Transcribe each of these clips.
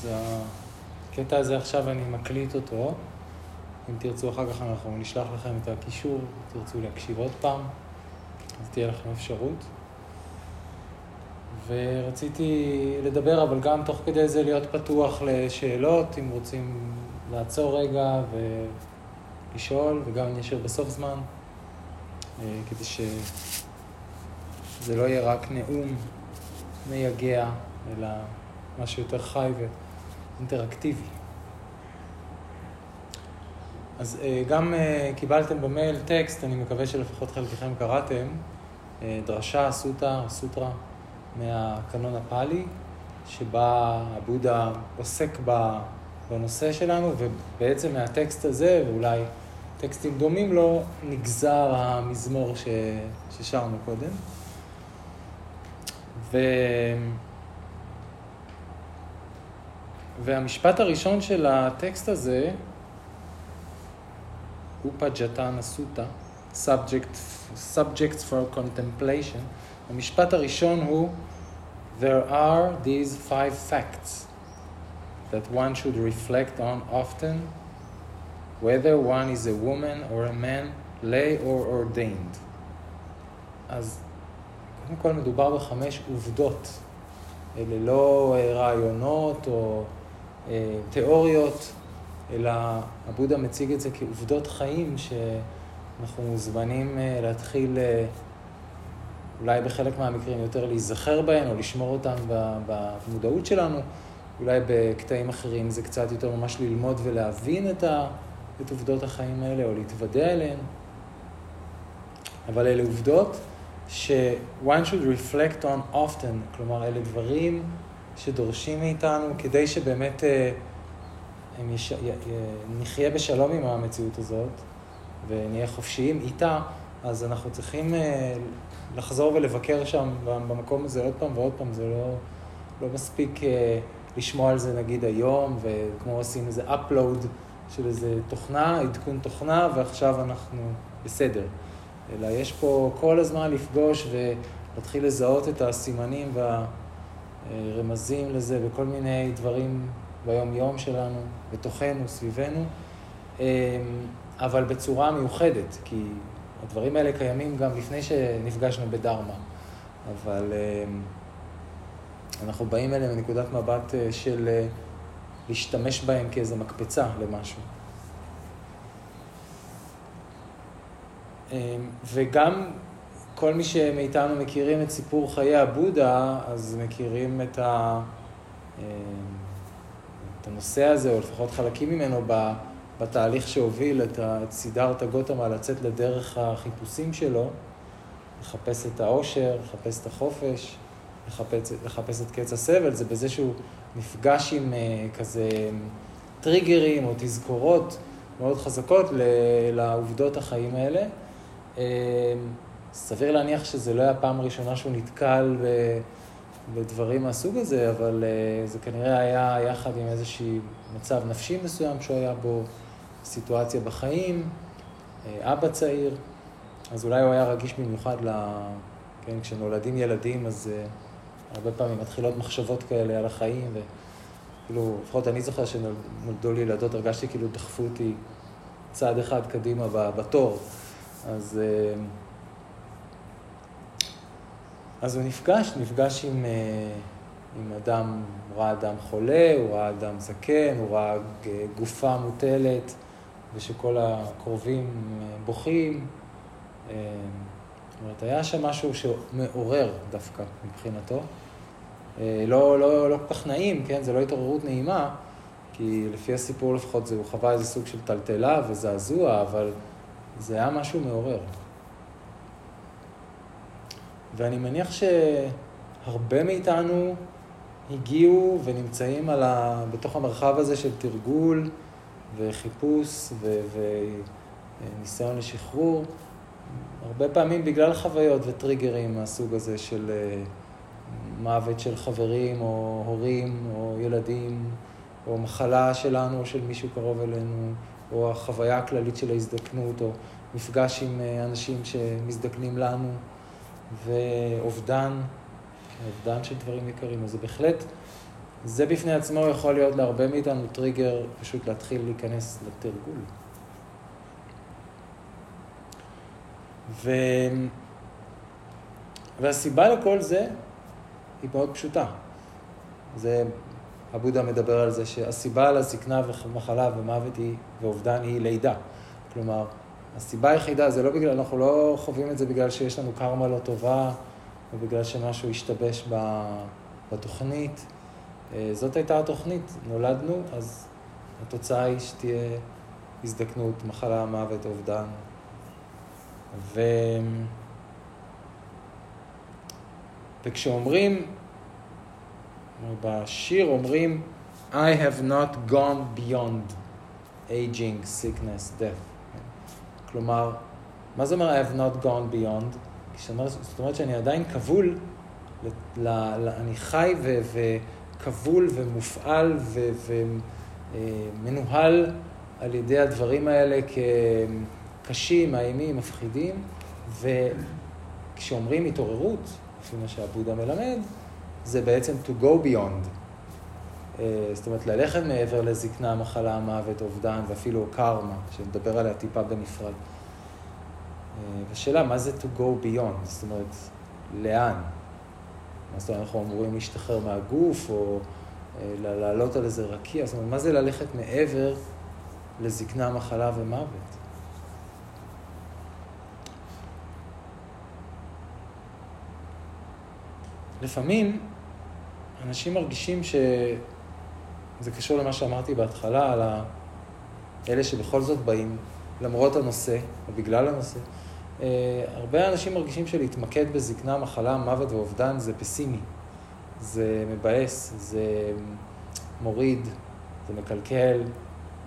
אז הקטע הזה עכשיו אני מקליט אותו. אם תרצו אחר כך אנחנו נשלח לכם את הקישור, תרצו להקשיב עוד פעם, אז תהיה לכם אפשרות. ורציתי לדבר, אבל גם תוך כדי זה להיות פתוח לשאלות, אם רוצים לעצור רגע ולשאול, וגם אני אשאיר בסוף זמן, אה, כדי שזה לא יהיה רק נאום מייגע, אלא משהו יותר חי ואינטראקטיבי. אז אה, גם אה, קיבלתם במייל טקסט, אני מקווה שלפחות חלקכם קראתם, דרשה, סוטה, סוטרה. מהקנון הפאלי, שבה הבודה עוסק בנושא שלנו, ובעצם מהטקסט הזה, ואולי טקסטים דומים לו, נגזר המזמור ש... ששרנו קודם. ו... והמשפט הראשון של הטקסט הזה אסותא, subject, subjects for contemplation. המשפט הראשון הוא There are these five facts that one should reflect on often, whether one is a woman or a man, lay or ordained. אז קודם כל מדובר בחמש עובדות. אלה לא אה, רעיונות או אה, תיאוריות, אלא הבודה מציג את זה כעובדות חיים שאנחנו מוזמנים אה, להתחיל אולי בחלק מהמקרים יותר להיזכר בהן או לשמור אותן במודעות שלנו, אולי בקטעים אחרים זה קצת יותר ממש ללמוד ולהבין את, עובדות החיים האלה או להתוודע אליהן. אבל אלה עובדות ש-one should reflect on often, כלומר אלה דברים שדורשים מאיתנו כדי שבאמת אה, הם יש... נחיה בשלום עם המציאות הזאת ונהיה חופשיים איתה, אז אנחנו צריכים אה, לחזור ולבקר שם במקום הזה עוד פעם ועוד פעם, זה לא, לא מספיק אה, לשמוע על זה נגיד היום, וכמו עושים איזה upload של איזה תוכנה, עדכון תוכנה, ועכשיו אנחנו בסדר. אלא יש פה כל הזמן לפגוש ולהתחיל לזהות את הסימנים והרמזים לזה וכל מיני דברים ביום-יום שלנו, בתוכנו, סביבנו, אה, אבל בצורה מיוחדת, כי הדברים האלה קיימים גם לפני שנפגשנו בדרמה, אבל אמ, אנחנו באים אליהם מנקודת מבט אה, של אה, להשתמש בהם כאיזו מקפצה למשהו. וגם כל מי שמאיתנו מכירים את סיפור חיי הבודה, אז מכירים את, ה... אמ, את הנושא הזה, או לפחות חלקים ממנו. בתהליך שהוביל את סידרתא גותמה לצאת לדרך החיפושים שלו, לחפש את העושר, לחפש את החופש, לחפש, לחפש את קץ הסבל, זה בזה שהוא נפגש עם uh, כזה טריגרים או תזכורות מאוד חזקות לעובדות החיים האלה. Uh, סביר להניח שזה לא היה הפעם הראשונה שהוא נתקל ב... בדברים מהסוג הזה, אבל uh, זה כנראה היה יחד עם איזשהו מצב נפשי מסוים שהוא היה בו, סיטואציה בחיים, אה, אבא צעיר, אז אולי הוא היה רגיש במיוחד ל... כן, כשנולדים ילדים, אז uh, הרבה פעמים מתחילות מחשבות כאלה על החיים, וכאילו, לפחות אני זוכר שנולדו לי ילדות, הרגשתי כאילו דחפו אותי צעד אחד קדימה בתור. אז, uh, אז הוא נפגש, נפגש עם, uh, עם אדם, הוא ראה אדם חולה, הוא ראה אדם זקן, הוא ראה גופה מוטלת. ושכל הקרובים אה, בוכים. אה, זאת אומרת, היה שם משהו שמעורר דווקא מבחינתו. אה, לא, לא, לא כל כך נעים, כן? זה לא התעוררות נעימה, כי לפי הסיפור לפחות זה, הוא חווה איזה סוג של טלטלה וזעזוע, אבל זה היה משהו מעורר. ואני מניח שהרבה מאיתנו הגיעו ונמצאים ה... בתוך המרחב הזה של תרגול, וחיפוש וניסיון לשחרור, הרבה פעמים בגלל חוויות וטריגרים מהסוג הזה של אה, מוות של חברים או הורים או ילדים, או מחלה שלנו או של מישהו קרוב אלינו, או החוויה הכללית של ההזדקנות, או מפגש עם אה, אנשים שמזדקנים לנו, ואובדן, אובדן של דברים יקרים. אז זה בהחלט זה בפני עצמו יכול להיות להרבה מאיתנו טריגר פשוט להתחיל להיכנס לתרגול. ו... והסיבה לכל זה היא מאוד פשוטה. זה, הבודה מדבר על זה שהסיבה לזקנה ומחלה ומוות היא, ואובדן היא לידה. כלומר, הסיבה היחידה זה לא בגלל, אנחנו לא חווים את זה בגלל שיש לנו קרמה לא טובה, או בגלל שמשהו השתבש בתוכנית. אה, זאת הייתה התוכנית, נולדנו, אז התוצאה היא שתהיה הזדקנות, מחלה, מוות, אובדן. ו... וכשאומרים, בשיר אומרים, I have not gone beyond aging, sickness, death. כלומר, מה זה אומר I have not gone beyond? זאת אומרת שאני עדיין כבול, ל, ל, אני חי ו, וכבול ומופעל ו, ומנוהל על ידי הדברים האלה כקשים, מאיימים, מפחידים, וכשאומרים התעוררות, לפי מה שהבודה מלמד, זה בעצם to go beyond. אה, זאת אומרת, ללכת מעבר לזקנה, מחלה, מוות, אובדן ואפילו קרמה, שנדבר עליה טיפה בנפרד. השאלה, מה זה to go beyond? זאת אומרת, לאן? מה זאת אומרת, אנחנו אמורים להשתחרר מהגוף, או אה, לעלות על איזה רקיע? זאת אומרת, מה זה ללכת מעבר לזקנה, מחלה ומוות? לפעמים אנשים מרגישים ש... זה קשור למה שאמרתי בהתחלה, על אלה שבכל זאת באים למרות הנושא, או בגלל הנושא. Uh, הרבה אנשים מרגישים שלהתמקד בזקנה, מחלה, מוות ואובדן זה פסימי. זה מבאס, זה מוריד, זה מקלקל.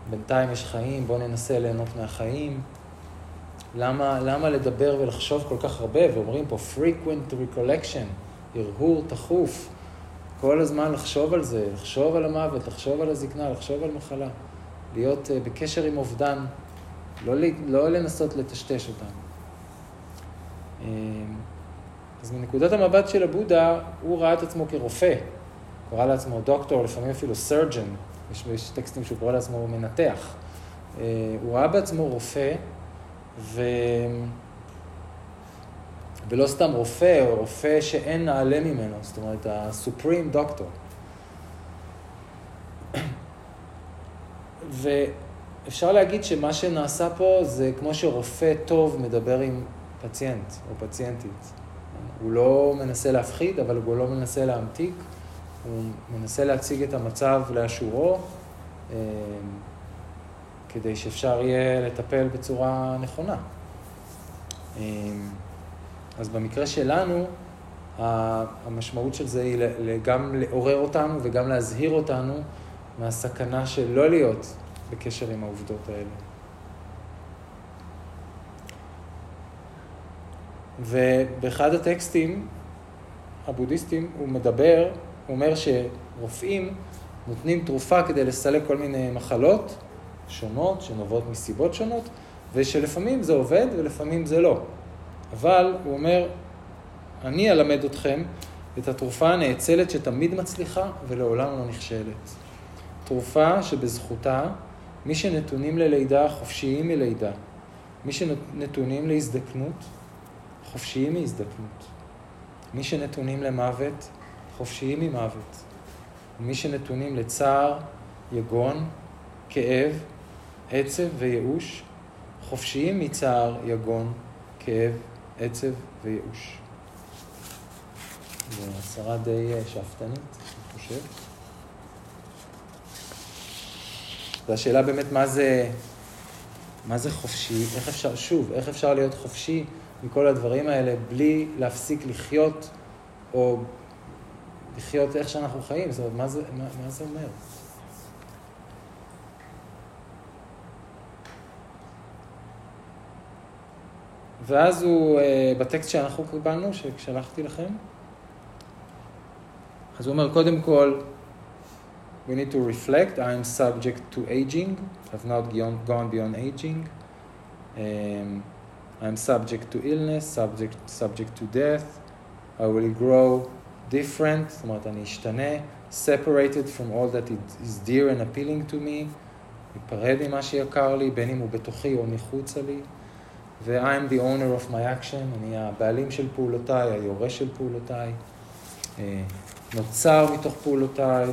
בינתיים יש חיים, בואו ננסה ליהנות מהחיים. למה, למה לדבר ולחשוב כל כך הרבה? ואומרים פה frequent recollection, הרהור תכוף. כל הזמן לחשוב על זה, לחשוב על המוות, לחשוב על הזקנה, לחשוב על מחלה. להיות uh, בקשר עם אובדן, לא, לא לנסות לטשטש אותם. אמ, אז מנקודת המבט של הבודה, הוא ראה את עצמו כרופא. הוא קרא לעצמו דוקטור, לפעמים אפילו סרג'ן, יש, יש טקסטים שהוא קורא לעצמו מנתח. אה, הוא ראה בעצמו רופא, ו... ולא סתם רופא, או רופא שאין נעלה ממנו, זאת אומרת, הסופרים דוקטור. ואפשר להגיד שמה שנעשה פה זה כמו שרופא טוב מדבר עם פציינט או פציינטית. הוא לא מנסה להפחיד, אבל הוא לא מנסה להמתיק, הוא מנסה להציג את המצב לאשורו, אה, כדי שאפשר יהיה לטפל בצורה נכונה. אז במקרה שלנו, המשמעות של זה היא גם לעורר אותנו וגם להזהיר אותנו מהסכנה של לא להיות בקשר עם העובדות האלה. ובאחד הטקסטים הבודהיסטים הוא מדבר, הוא אומר שרופאים נותנים תרופה כדי לסלק כל מיני מחלות שונות, שנובעות מסיבות שונות, ושלפעמים זה עובד ולפעמים זה לא. אבל הוא אומר, אני אלמד אתכם את התרופה הנאצלת שתמיד מצליחה ולעולם לא נכשלת. תרופה שבזכותה מי שנתונים ללידה חופשיים מלידה, מי שנתונים להזדקנות חופשיים מהזדקנות. מי שנתונים למוות, חופשיים ממוות. ומי שנתונים לצער, יגון, כאב, עצב וייאוש, חופשיים מצער, יגון, כאב, עצב וייאוש. זו הצהרה די אה, שאפתנית, אני חושב. והשאלה באמת מה זה, מה זה חופשי, איך אפשר, שוב, איך אפשר להיות חופשי מכל הדברים האלה בלי להפסיק לחיות, או לחיות איך שאנחנו חיים. זאת אומרת, מה זה, מה, מה זה אומר? ואז הוא, אה, בטקסט שאנחנו קיבלנו, ששלחתי לכם, אז הוא אומר, קודם כל, we need to reflect, I am subject to aging, have not gone beyond aging. Um, I'm subject to illness, subject, subject to death. I will grow different, זאת אומרת, אני אשתנה, separated from all that is dear and appealing to me, ניפרד ממה שיקר לי, בין אם הוא בתוכי או מחוצה לי, ו-I'm the owner of my action, אני הבעלים של פעולותיי, היורש של פעולותיי, אה, נוצר מתוך פעולותיי,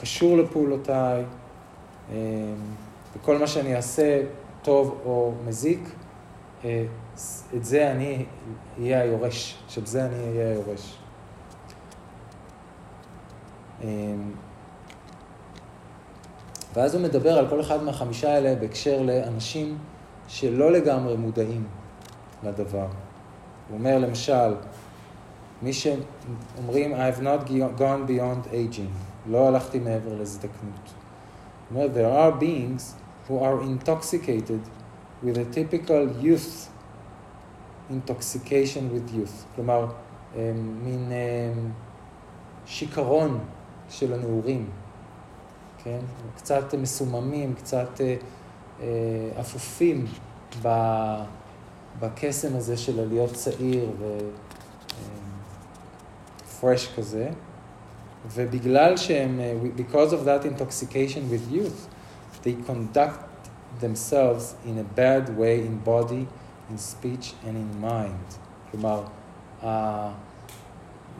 קשור לפעולותיי, אה, וכל מה שאני אעשה, טוב או מזיק, אה, את זה אני אהיה היורש, של זה אני אהיה היורש. ואז הוא מדבר על כל אחד מהחמישה האלה בהקשר לאנשים שלא לגמרי מודעים לדבר. הוא אומר למשל, מי שאומרים, I have not gone beyond aging, לא הלכתי מעבר לזדקנות. הוא אומר, there are beings who are intoxicated with a typical youth intoxication with youth. כלומר, מין שיכרון של הנעורים. כן? קצת מסוממים, קצת אה, אפופים בקסם הזה של להיות צעיר ופרש אה, כזה. ובגלל שהם, because of that intoxication with youth, they conduct themselves in a bad way in body, in speech and in mind. כלומר,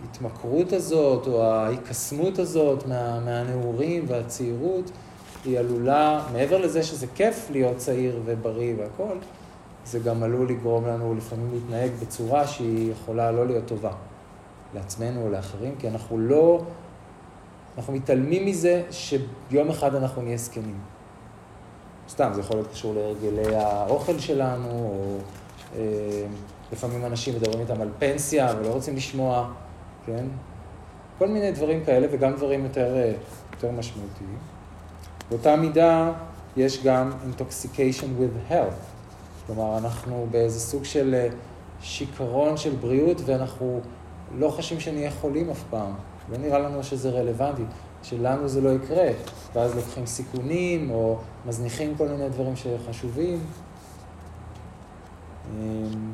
ההתמכרות הזאת, או ההיקסמות הזאת מה, מהנעורים והצעירות, היא עלולה, מעבר לזה שזה כיף להיות צעיר ובריא והכול, זה גם עלול לגרום לנו לפעמים להתנהג בצורה שהיא יכולה לא להיות טובה לעצמנו או לאחרים, כי אנחנו לא, אנחנו מתעלמים מזה שיום אחד אנחנו נהיה זקנים. סתם, זה יכול להיות קשור להרגלי האוכל שלנו, או אה, לפעמים אנשים מדברים איתם על פנסיה ולא רוצים לשמוע. כן? כל מיני דברים כאלה וגם דברים יותר, אה, יותר משמעותיים. באותה מידה יש גם intoxication with health, כלומר אנחנו באיזה סוג של אה, שיכרון של בריאות ואנחנו לא חשים שנהיה חולים אף פעם, לא נראה לנו שזה רלוונטי, שלנו זה לא יקרה, ואז לוקחים סיכונים או מזניחים כל מיני דברים שחשובים. אמ,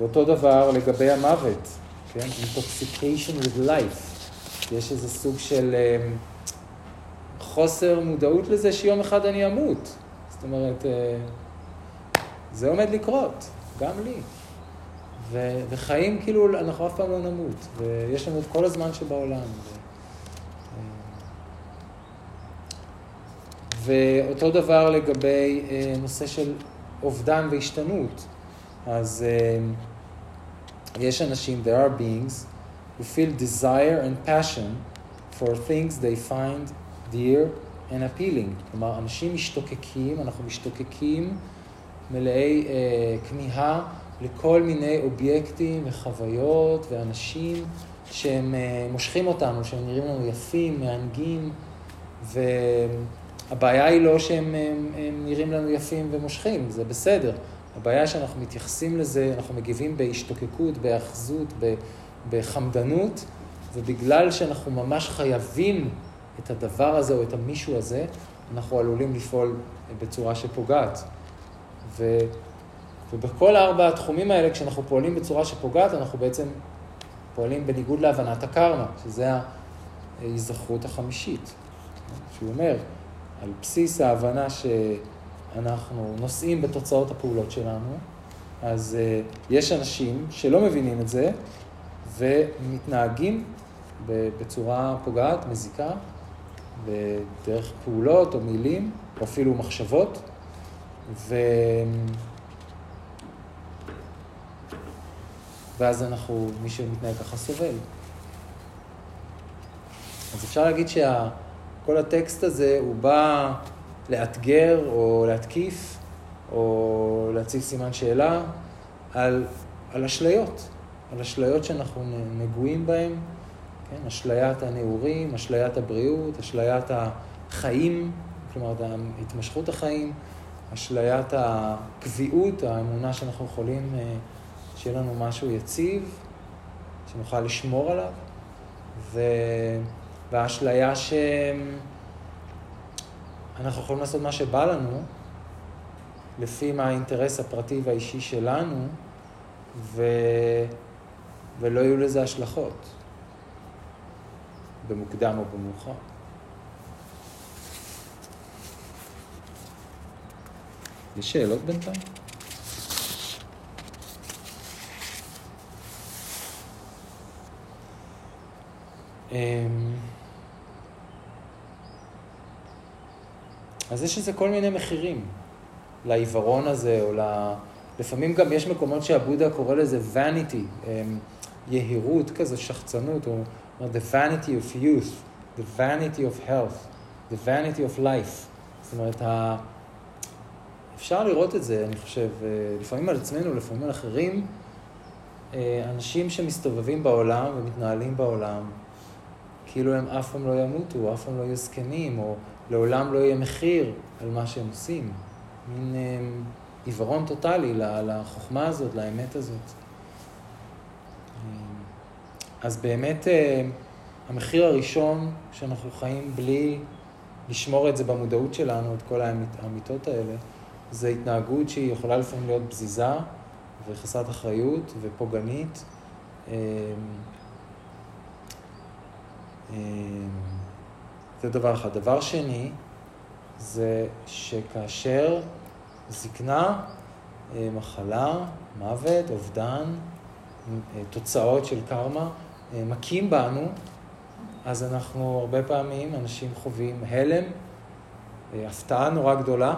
ואותו דבר לגבי המוות. כן? intoxication with life. יש איזה סוג של um, חוסר מודעות לזה שיום אחד אני אמות. זאת אומרת, uh, זה עומד לקרות, גם לי. ו- וחיים כאילו, אנחנו אף פעם לא נמות, ויש לנו את כל הזמן שבעולם. ו- ואותו דבר לגבי uh, נושא של אובדן והשתנות. אז יש אנשים, there are beings, who feel desire and passion for things they find dear and appealing. כלומר, אנשים משתוקקים, אנחנו משתוקקים מלאי אה, כמיהה לכל מיני אובייקטים וחוויות ואנשים שהם אה, מושכים אותנו, שהם נראים לנו יפים, מענגים, והבעיה היא לא שהם הם, הם נראים לנו יפים ומושכים, זה בסדר. הבעיה שאנחנו מתייחסים לזה, אנחנו מגיבים בהשתוקקות, בהאחזות, בחמדנות, ובגלל שאנחנו ממש חייבים את הדבר הזה או את המישהו הזה, אנחנו עלולים לפעול בצורה שפוגעת. ו, ובכל ארבע התחומים האלה, כשאנחנו פועלים בצורה שפוגעת, אנחנו בעצם פועלים בניגוד להבנת הקרמה, שזה ההיזכרות החמישית. שהוא אומר, על בסיס ההבנה ש... אנחנו נושאים בתוצאות הפעולות שלנו, אז uh, יש אנשים שלא מבינים את זה ומתנהגים בצורה פוגעת, מזיקה, בדרך פעולות או מילים, או אפילו מחשבות, ו... ואז אנחנו, מי שמתנהג ככה סובל. אז אפשר להגיד שכל הטקסט הזה הוא בא לאתגר או להתקיף או להציב סימן שאלה על, על אשליות, על אשליות שאנחנו נגועים בהן, כן? אשליית הנעורים, אשליית הבריאות, אשליית החיים, כלומר התמשכות החיים, אשליית הקביעות, האמונה שאנחנו יכולים, אה, שיהיה לנו משהו יציב, שנוכל לשמור עליו, ו... והאשליה ש... אנחנו יכולים לעשות מה שבא לנו, לפי מה האינטרס הפרטי והאישי שלנו, ו... ולא יהיו לזה השלכות. במוקדם או במאוחר. יש שאלות בינתיים? אמ, אז יש לזה כל מיני מחירים, לעיוורון הזה, או ל... לפעמים גם יש מקומות שהבודה קורא לזה vanity, אמ, יהירות כזו, שחצנות, או the vanity of youth, the vanity of health, the vanity of life. זאת אומרת, ה... אפשר לראות את זה, אני חושב, אה, לפעמים על עצמנו, לפעמים על אחרים, אה, אנשים שמסתובבים בעולם ומתנהלים בעולם, כאילו הם אף פעם לא ימותו, אף פעם לא יהיו זקנים, או לעולם לא יהיה מחיר על מה שהם עושים. מין אה, עיוורון טוטאלי לחוכמה הזאת, לאמת הזאת. אז באמת המחיר הראשון שאנחנו חיים בלי לשמור את זה במודעות שלנו, את כל האמיתות האלה, זה התנהגות שהיא יכולה לפעמים להיות בזיזה וחסרת אחריות ופוגענית. אמ, אמ, זה דבר אחד. דבר שני, זה שכאשר זקנה, אה, מחלה, מוות, אובדן, אה, תוצאות של קרמה, אה, מכים בנו, אז אנחנו הרבה פעמים, אנשים חווים הלם, הפתעה נורא גדולה,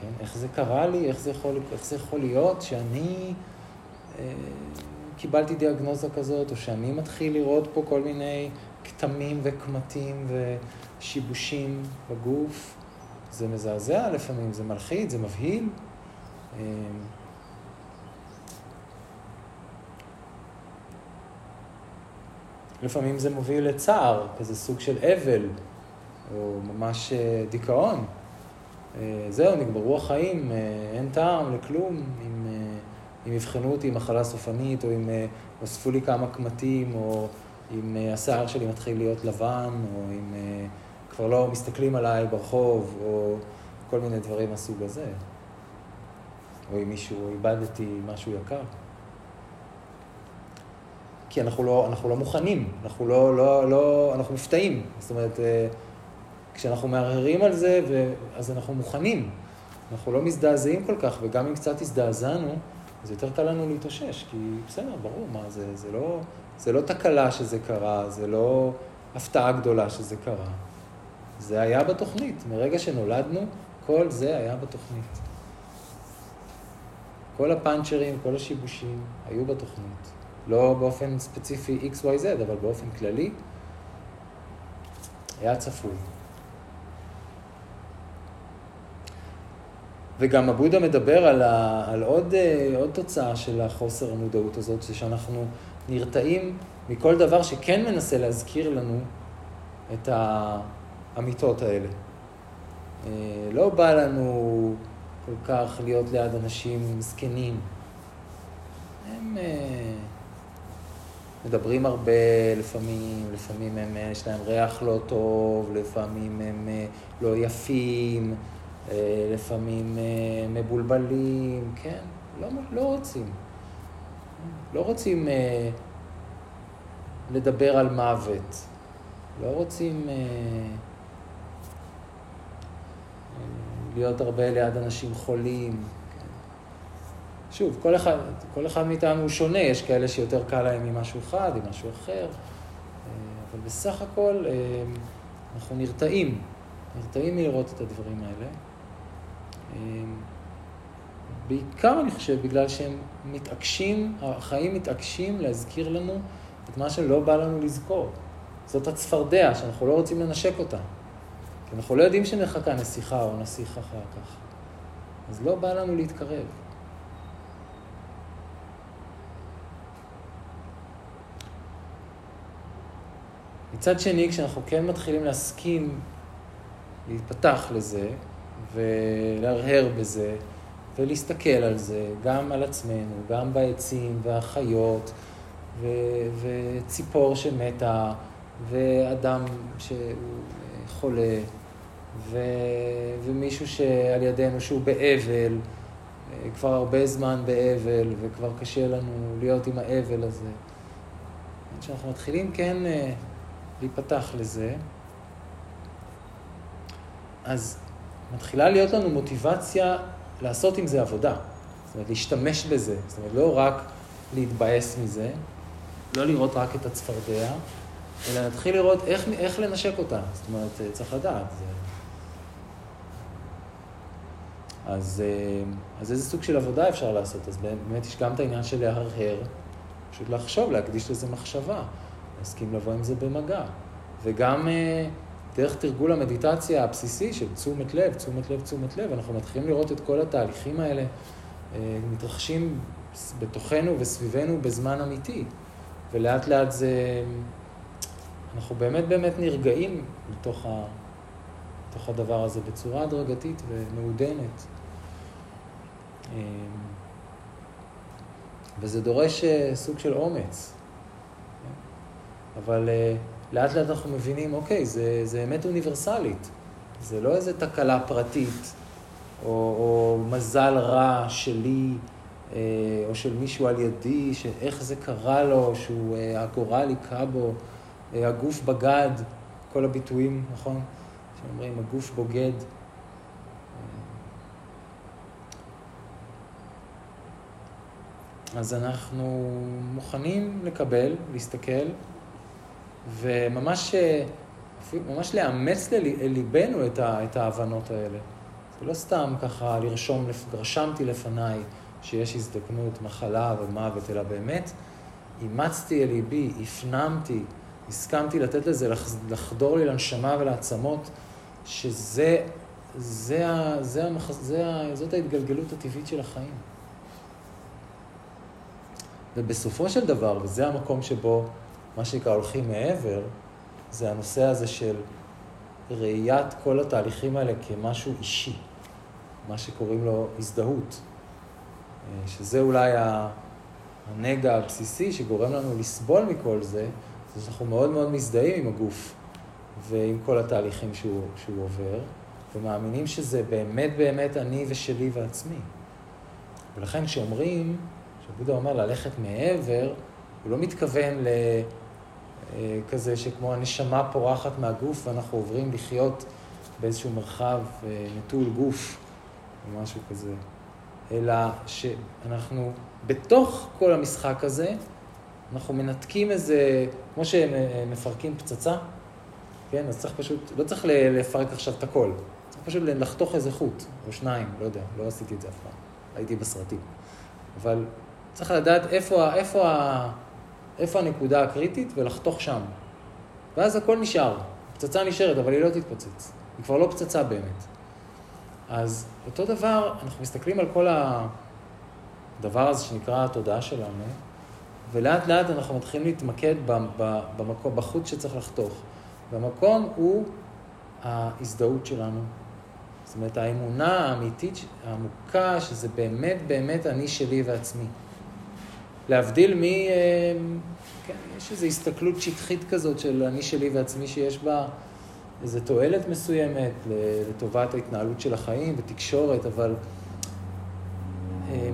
כן? איך זה קרה לי, איך זה יכול, איך זה יכול להיות שאני אה, קיבלתי דיאגנוזה כזאת, או שאני מתחיל לראות פה כל מיני כתמים וקמטים ושיבושים בגוף. זה מזעזע לפעמים, זה מלחיץ, זה מבהיל. אה, לפעמים זה מוביל לצער, כזה סוג של אבל, או ממש אה, דיכאון. אה, זהו, נגמרו החיים, אה, אין טעם לכלום. אם, אם יבחנו אותי עם מחלה סופנית, או אם אוספו לי כמה קמטים, או אם השיער שלי מתחיל להיות לבן, או אם כבר לא מסתכלים עליי ברחוב, או כל מיני דברים מהסוג הזה. או אם מישהו, איבדתי משהו יקר. כי אנחנו לא, אנחנו לא מוכנים, אנחנו לא, לא, לא, אנחנו מופתעים. זאת אומרת, כשאנחנו מערערים על זה, ו... אז אנחנו מוכנים. אנחנו לא מזדעזעים כל כך, וגם אם קצת הזדעזענו, אז יותר קל לנו להתאושש, כי בסדר, ברור, מה, זה, זה, לא, זה לא תקלה שזה קרה, זה לא הפתעה גדולה שזה קרה. זה היה בתוכנית. מרגע שנולדנו, כל זה היה בתוכנית. כל הפאנצ'רים, כל השיבושים היו בתוכנית. לא באופן ספציפי XYZ, אבל באופן כללי, היה צפוי. וגם הבודה מדבר על, ה, על עוד, אה, עוד תוצאה של החוסר המודעות הזאת, זה שאנחנו נרתעים מכל דבר שכן מנסה להזכיר לנו את האמיתות האלה. אה, לא בא לנו כל כך להיות ליד אנשים זקנים. הם אה, מדברים הרבה לפעמים, לפעמים הם, יש להם ריח לא טוב, לפעמים הם לא יפים. אה, לפעמים אה, מבולבלים, כן, לא, לא רוצים. לא רוצים אה, לדבר על מוות, לא רוצים להיות הרבה ליד אנשים חולים. שוב, כל אחד, כל אחד מאיתנו הוא שונה, יש כאלה שיותר קל להם עם משהו אחד, עם משהו אחר, אבל בסך הכל אנחנו נרתעים, נרתעים מלראות את הדברים האלה. אמ, בעיקר אני חושב בגלל שהם מתעקשים, החיים מתעקשים להזכיר לנו את מה שלא בא לנו לזכור. זאת הצפרדע שאנחנו לא רוצים לנשק אותה. כי אנחנו לא יודעים שנחכה נסיכה או נסיך אחר כך. אז לא בא לנו להתקרב. מצד שני, כשאנחנו כן מתחילים להסכים להיפתח לזה, ולהרהר בזה, ולהסתכל על זה, גם על עצמנו, גם בעצים והחיות, ו- וציפור שמתה, ואדם שהוא חולה, ו- ומישהו שעל ידינו שהוא באבל, כבר הרבה זמן באבל, וכבר קשה לנו להיות עם האבל הזה. כשאנחנו מתחילים כן אה, להיפתח לזה, אז מתחילה להיות לנו מוטיבציה לעשות עם זה עבודה. זאת אומרת, להשתמש בזה. זאת אומרת, לא רק להתבאס מזה, לא לראות רק את הצפרדע, אלא להתחיל לראות איך, איך לנשק אותה. זאת אומרת, צריך לדעת. זה... אז, אה, אז איזה סוג של עבודה אפשר לעשות? אז באמת יש גם את העניין של להרהר, פשוט לחשוב, להקדיש לזה מחשבה, להסכים לבוא עם זה במגע. וגם אה, דרך תרגול המדיטציה הבסיסי של תשומת לב, תשומת לב, תשומת לב, אנחנו מתחילים לראות את כל התהליכים האלה אה, מתרחשים בתוכנו וסביבנו בזמן אמיתי. ולאט לאט זה, אנחנו באמת באמת נרגעים לתוך, ה, לתוך הדבר הזה בצורה הדרגתית ומעודנת. אה, וזה דורש סוג של אומץ. אבל לאט לאט אנחנו מבינים, אוקיי, זה, זה אמת אוניברסלית. זה לא איזה תקלה פרטית, או, או מזל רע שלי, אה, או של מישהו על ידי, שאיך זה קרה לו, שהוא, אה, הגורל היכה בו, אה, הגוף בגד, כל הביטויים, נכון? שאומרים, הגוף בוגד. אז אנחנו מוכנים לקבל, להסתכל וממש ממש לאמץ לליבנו את, ה, את ההבנות האלה. זה לא סתם ככה לרשום, רשמתי לפניי שיש הזדקנות, מחלה ומוות, אלא באמת אימצתי אל ליבי, הפנמתי, הסכמתי לתת לזה לחדור לי לנשמה ולעצמות, שזה, זה, זה, זה, זה, זאת ההתגלגלות הטבעית של החיים. ובסופו של דבר, וזה המקום שבו מה שנקרא הולכים מעבר, זה הנושא הזה של ראיית כל התהליכים האלה כמשהו אישי, מה שקוראים לו הזדהות, שזה אולי הנגע הבסיסי שגורם לנו לסבול מכל זה, זה שאנחנו מאוד מאוד מזדהים עם הגוף ועם כל התהליכים שהוא, שהוא עובר, ומאמינים שזה באמת באמת אני ושלי ועצמי. ולכן כשאומרים, כשבודה אומר ללכת מעבר, הוא לא מתכוון ל... אה, כזה שכמו הנשמה פורחת מהגוף ואנחנו עוברים לחיות באיזשהו מרחב אה, נטול גוף או משהו כזה, אלא שאנחנו בתוך כל המשחק הזה, אנחנו מנתקים איזה, כמו שמפרקים פצצה, כן? אז צריך פשוט, לא צריך לפרק עכשיו את הכל, צריך פשוט לחתוך איזה חוט, או שניים, לא יודע, לא עשיתי את זה אף פעם, הייתי בסרטים. אבל צריך לדעת איפה, איפה איפה הנקודה הקריטית ולחתוך שם. ואז הכל נשאר. פצצה נשארת, אבל היא לא תתפוצץ. היא כבר לא פצצה באמת. אז אותו דבר, אנחנו מסתכלים על כל הדבר הזה שנקרא התודעה שלנו, ולאט לאט אנחנו מתחילים להתמקד במקום, בחוט שצריך לחתוך. והמקום הוא ההזדהות שלנו. זאת אומרת, האמונה האמיתית, העמוקה, שזה באמת באמת אני שלי ועצמי. להבדיל מ... אה, כן, יש איזו הסתכלות שטחית כזאת של אני שלי ועצמי שיש בה איזו תועלת מסוימת לטובת ההתנהלות של החיים ותקשורת, אבל אה,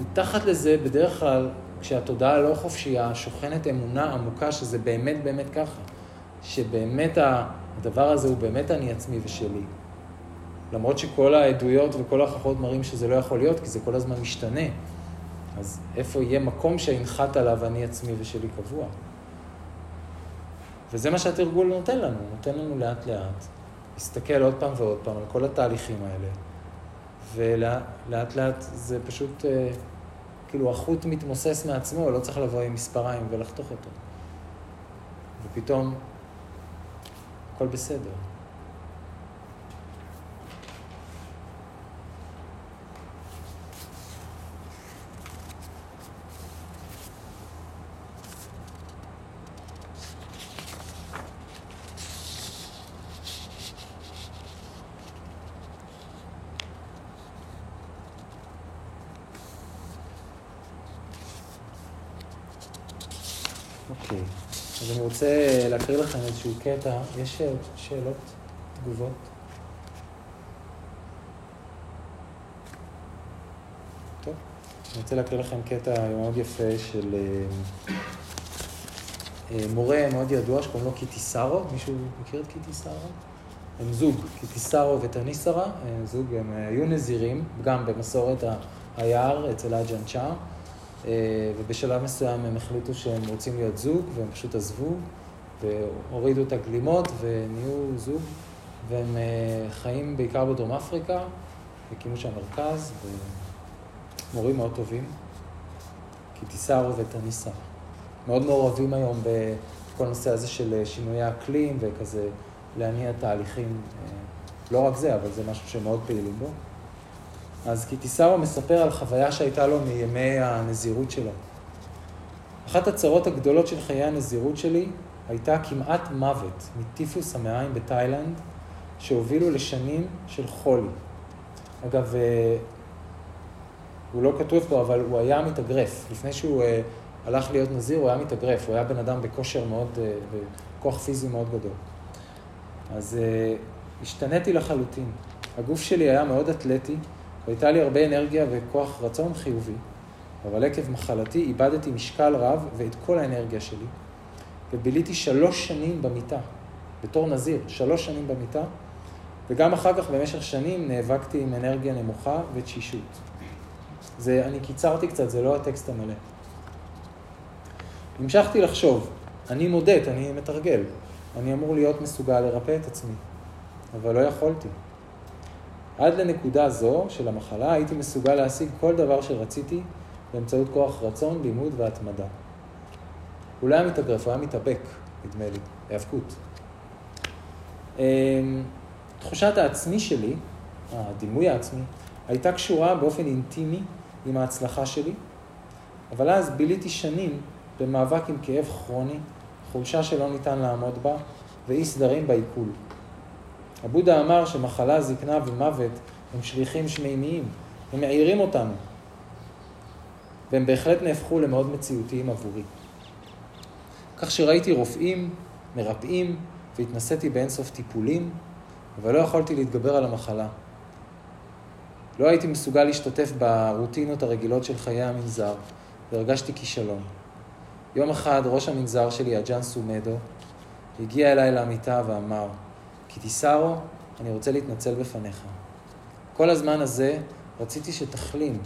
מתחת לזה בדרך כלל, כשהתודעה לא חופשייה, שוכנת אמונה עמוקה שזה באמת באמת ככה, שבאמת הדבר הזה הוא באמת אני עצמי ושלי. למרות שכל העדויות וכל ההוכחות מראים שזה לא יכול להיות, כי זה כל הזמן משתנה. אז איפה יהיה מקום שינחת עליו אני עצמי ושלי קבוע? וזה מה שהתרגול נותן לנו, נותן לנו לאט לאט להסתכל עוד פעם ועוד פעם על כל התהליכים האלה, ולאט לאט זה פשוט, אה, כאילו החוט מתמוסס מעצמו, לא צריך לבוא עם מספריים ולחתוך אותו. ופתאום הכל בסדר. אוקיי, אז אני רוצה להקריא לכם איזשהו קטע. יש שאלות, תגובות? טוב, אני רוצה להקריא לכם קטע מאוד יפה של... מורה מאוד ידוע שקוראים לו קיטיסארו, מישהו מכיר את קיטיסארו? הם זוג, קיטיסארו וטניסרה, זוג, הם היו נזירים, גם במסורת היער אצל אג'אנצ'ה, ובשלב מסוים הם החליטו שהם רוצים להיות זוג, והם פשוט עזבו, והורידו את הגלימות ונהיו זוג, והם חיים בעיקר בדרום אפריקה, הקימו שם מרכז, ומורים מאוד טובים, קיטיסארו וטניסרה. מאוד מעורבים היום בכל הנושא הזה של שינויי אקלים וכזה להניע תהליכים, לא רק זה, אבל זה משהו שמאוד פעילים בו. אז קיטיסארו מספר על חוויה שהייתה לו מימי הנזירות שלו. אחת הצרות הגדולות של חיי הנזירות שלי הייתה כמעט מוות מטיפוס המעיים בתאילנד, שהובילו לשנים של חולי. אגב, הוא לא כתוב פה, אבל הוא היה מתאגרף. לפני שהוא הלך להיות נזיר, הוא היה מתאגרף, הוא היה בן אדם בכושר מאוד, בכוח פיזי מאוד גדול. אז השתניתי לחלוטין. הגוף שלי היה מאוד אתלטי, והייתה לי הרבה אנרגיה וכוח רצון חיובי, אבל עקב מחלתי איבדתי משקל רב ואת כל האנרגיה שלי, וביליתי שלוש שנים במיטה, בתור נזיר, שלוש שנים במיטה, וגם אחר כך במשך שנים נאבקתי עם אנרגיה נמוכה ותשישות. זה, אני קיצרתי קצת, זה לא הטקסט המלא. המשכתי לחשוב, אני מודד, אני מתרגל, אני אמור להיות מסוגל לרפא את עצמי, אבל לא יכולתי. עד לנקודה זו של המחלה הייתי מסוגל להשיג כל דבר שרציתי באמצעות כוח רצון, לימוד והתמדה. הוא לא היה מתאגרף, הוא היה מתאבק, נדמה לי, היאבקות. אמ, תחושת העצמי שלי, הדימוי העצמי, הייתה קשורה באופן אינטימי עם ההצלחה שלי, אבל אז ביליתי שנים במאבק עם כאב כרוני, חולשה שלא ניתן לעמוד בה ואי סדרים בעיכול. הבודה אמר שמחלה, זקנה ומוות הם שליחים שמימיים, הם מעירים אותנו, והם בהחלט נהפכו למאוד מציאותיים עבורי. כך שראיתי רופאים, מרפאים, והתנסיתי באינסוף טיפולים, אבל לא יכולתי להתגבר על המחלה. לא הייתי מסוגל להשתתף ברוטינות הרגילות של חיי המנזר, והרגשתי כישלון. יום אחד ראש המנזר שלי, אג'אן סומדו, הגיע אליי למיטה ואמר, קיטיסארו, אני רוצה להתנצל בפניך. כל הזמן הזה רציתי שתחלים,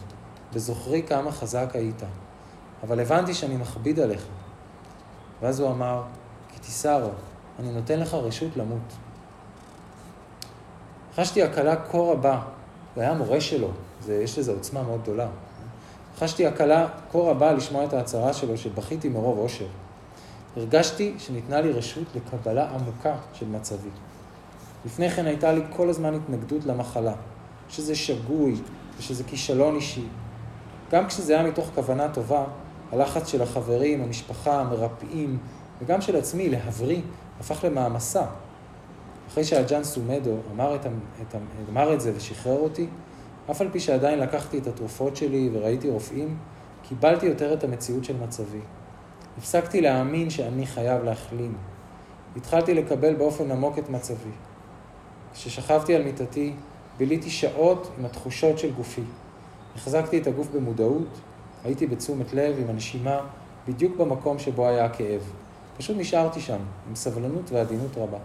וזוכרי כמה חזק היית, אבל הבנתי שאני מכביד עליך. ואז הוא אמר, קיטיסארו, אני נותן לך רשות למות. חשתי הקלה כה רבה, הוא היה מורה שלו, זה, יש לזה עוצמה מאוד גדולה. חשתי הקלה כה רבה לשמוע את ההצהרה שלו, שבכיתי מרוב אושר. הרגשתי שניתנה לי רשות לקבלה עמוקה של מצבי. לפני כן הייתה לי כל הזמן התנגדות למחלה, שזה שגוי ושזה כישלון אישי. גם כשזה היה מתוך כוונה טובה, הלחץ של החברים, המשפחה, המרפאים, וגם של עצמי להבריא, הפך למעמסה. אחרי שהג'אן סומדו אמר את, את, אמר את זה ושחרר אותי, אף על פי שעדיין לקחתי את התרופות שלי וראיתי רופאים, קיבלתי יותר את המציאות של מצבי. הפסקתי להאמין שאני חייב להחלים. התחלתי לקבל באופן עמוק את מצבי. כששכבתי על מיטתי, ביליתי שעות עם התחושות של גופי. החזקתי את הגוף במודעות, הייתי בתשומת לב עם הנשימה, בדיוק במקום שבו היה הכאב. פשוט נשארתי שם, עם סבלנות ועדינות רבה.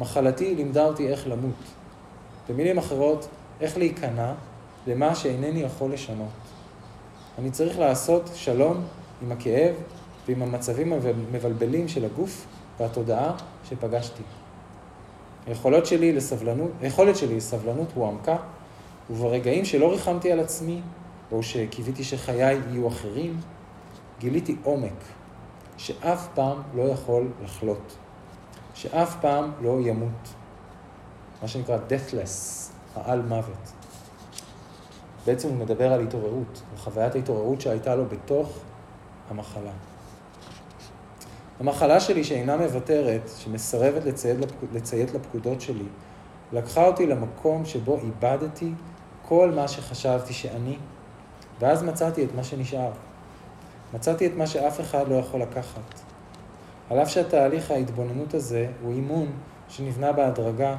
מחלתי לימדה אותי איך למות. במילים אחרות, איך להיכנע למה שאינני יכול לשנות. אני צריך לעשות שלום עם הכאב ועם המצבים המבלבלים של הגוף והתודעה שפגשתי. היכולות שלי לסבלנות, היכולת שלי לסבלנות הועמקה, וברגעים שלא ריחמתי על עצמי, או שקיוויתי שחיי יהיו אחרים, גיליתי עומק, שאף פעם לא יכול לחלות, שאף פעם לא ימות, מה שנקרא deathless, העל מוות. בעצם הוא מדבר על התעוררות, על חוויית ההתעוררות שהייתה לו בתוך המחלה. המחלה שלי שאינה מוותרת, שמסרבת לציית, לפקוד, לציית לפקודות שלי, לקחה אותי למקום שבו איבדתי כל מה שחשבתי שאני, ואז מצאתי את מה שנשאר. מצאתי את מה שאף אחד לא יכול לקחת. על אף שהתהליך ההתבוננות הזה הוא אימון שנבנה בהדרגה,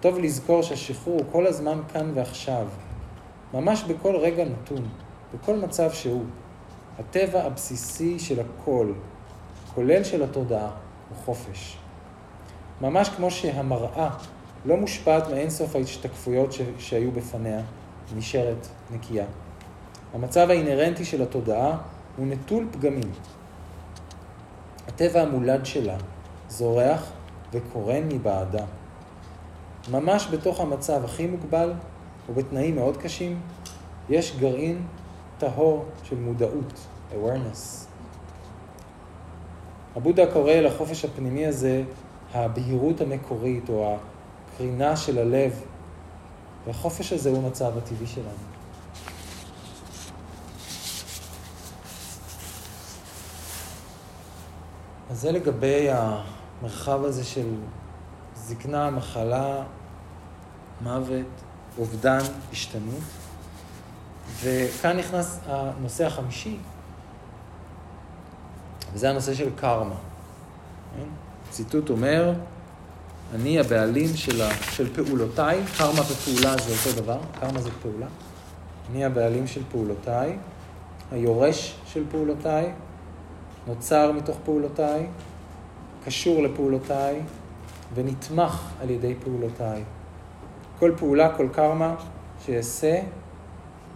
טוב לזכור שהשחרור הוא כל הזמן כאן ועכשיו, ממש בכל רגע נתון, בכל מצב שהוא. הטבע הבסיסי של הכל, הכולל של התודעה הוא חופש. ממש כמו שהמראה לא מושפעת מאינסוף ההשתקפויות ש... שהיו בפניה, נשארת נקייה. המצב האינהרנטי של התודעה הוא נטול פגמים. הטבע המולד שלה זורח וקורן מבעדה. ממש בתוך המצב הכי מוגבל ובתנאים מאוד קשים, יש גרעין טהור של מודעות, awareness. הבודה קורא לחופש הפנימי הזה הבהירות המקורית או הקרינה של הלב, והחופש הזה הוא המצב הטבעי שלנו. אז זה לגבי המרחב הזה של זקנה, מחלה, מוות, אובדן, השתנות. וכאן נכנס הנושא החמישי, וזה הנושא של קרמה. כן? ציטוט אומר, אני הבעלים של, ה, של פעולותיי, קרמה ופעולה זה אותו דבר, קרמה זה פעולה. אני הבעלים של פעולותיי, היורש של פעולותיי, נוצר מתוך פעולותיי, קשור לפעולותיי ונתמך על ידי פעולותיי. כל פעולה, כל קרמה שאעשה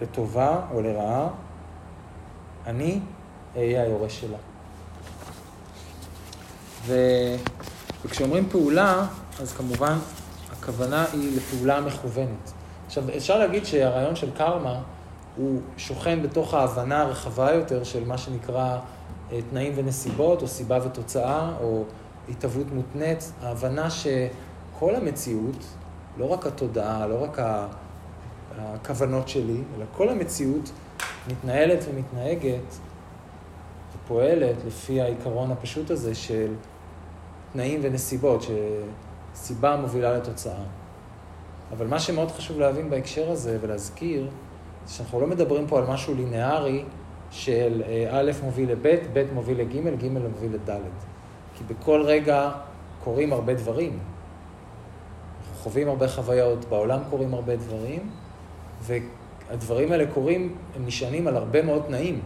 לטובה או לרעה, אני אהיה היורש שלה. ו... וכשאומרים פעולה, אז כמובן הכוונה היא לפעולה מכוונת. עכשיו, אפשר להגיד שהרעיון של קרמה הוא שוכן בתוך ההבנה הרחבה יותר של מה שנקרא אה, תנאים ונסיבות, או סיבה ותוצאה, או התהוות מותנית, ההבנה שכל המציאות, לא רק התודעה, לא רק הכוונות שלי, אלא כל המציאות מתנהלת ומתנהגת ופועלת לפי העיקרון הפשוט הזה של תנאים ונסיבות, שסיבה מובילה לתוצאה. אבל מה שמאוד חשוב להבין בהקשר הזה ולהזכיר, זה שאנחנו לא מדברים פה על משהו לינארי של אה, א' מוביל לב', ב' מוביל לג', ג' מוביל לד'. כי בכל רגע קורים הרבה דברים. אנחנו חווים הרבה חוויות, בעולם קורים הרבה דברים, והדברים האלה קורים, הם נשענים על הרבה מאוד תנאים.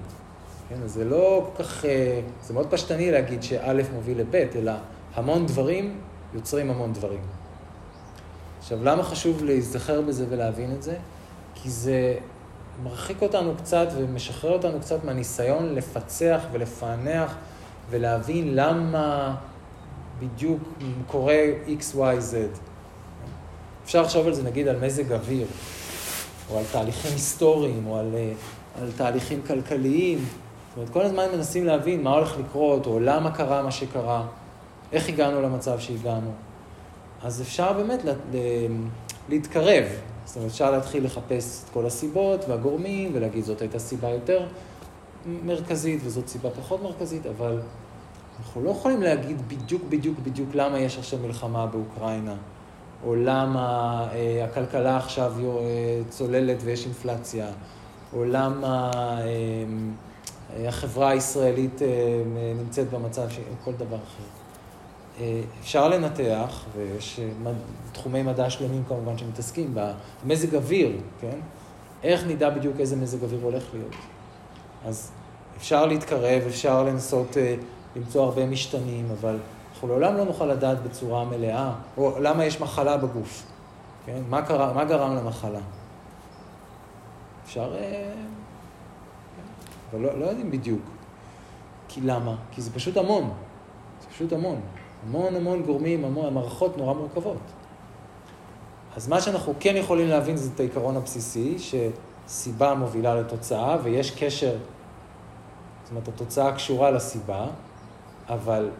כן, אז זה לא כל כך, אה, זה מאוד פשטני להגיד שא' מוביל לב', אלא המון דברים יוצרים המון דברים. עכשיו, למה חשוב להיזכר בזה ולהבין את זה? כי זה מרחיק אותנו קצת ומשחרר אותנו קצת מהניסיון לפצח ולפענח ולהבין למה בדיוק קורה X, Y, Z. אפשר לחשוב על זה נגיד על מזג אוויר, או על תהליכים היסטוריים, או על, על תהליכים כלכליים. זאת אומרת, כל הזמן מנסים להבין מה הולך לקרות, או למה קרה מה שקרה. איך הגענו למצב שהגענו. אז אפשר באמת לה, להתקרב. זאת אומרת, אפשר להתחיל לחפש את כל הסיבות והגורמים ולהגיד זאת הייתה סיבה יותר מרכזית וזאת סיבה פחות מרכזית, אבל אנחנו לא יכולים להגיד בדיוק בדיוק בדיוק למה יש עכשיו מלחמה באוקראינה, או למה אה, הכלכלה עכשיו אה, צוללת ויש אינפלציה, או למה אה, אה החברה הישראלית אה, נמצאת במצב של כל דבר אחר. אה, אפשר לנתח, ויש אה, תחומי מדע שלמים כמובן שמתעסקים במזג אוויר, כן? איך נדע בדיוק איזה מזג אוויר הולך להיות? אז אפשר להתקרב, אפשר לנסות אה, למצוא הרבה משתנים, אבל אנחנו לעולם לא נוכל לדעת בצורה מלאה, או למה יש מחלה בגוף, כן? מה, קרה, מה גרם למחלה? אפשר... אבל לא, לא יודעים בדיוק. כי למה? כי זה פשוט המון. זה פשוט המון. המון המון גורמים, המון, המערכות נורא מורכבות. אז מה שאנחנו כן יכולים להבין זה את העיקרון הבסיסי, שסיבה מובילה לתוצאה, ויש קשר, זאת אומרת, התוצאה קשורה לסיבה, אבל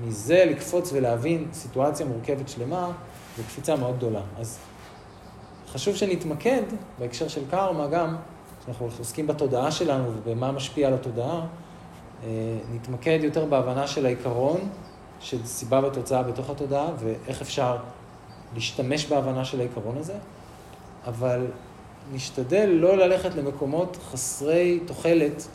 מזה לקפוץ ולהבין סיטואציה מורכבת שלמה, זו קפיצה מאוד גדולה. אז חשוב שנתמקד בהקשר של קארמה גם, שאנחנו עוסקים בתודעה שלנו ובמה משפיע על התודעה, אה, נתמקד יותר בהבנה של העיקרון של סיבה ותוצאה בתוך התודעה, ואיך אפשר להשתמש בהבנה של העיקרון הזה, אבל נשתדל לא ללכת למקומות חסרי תוחלת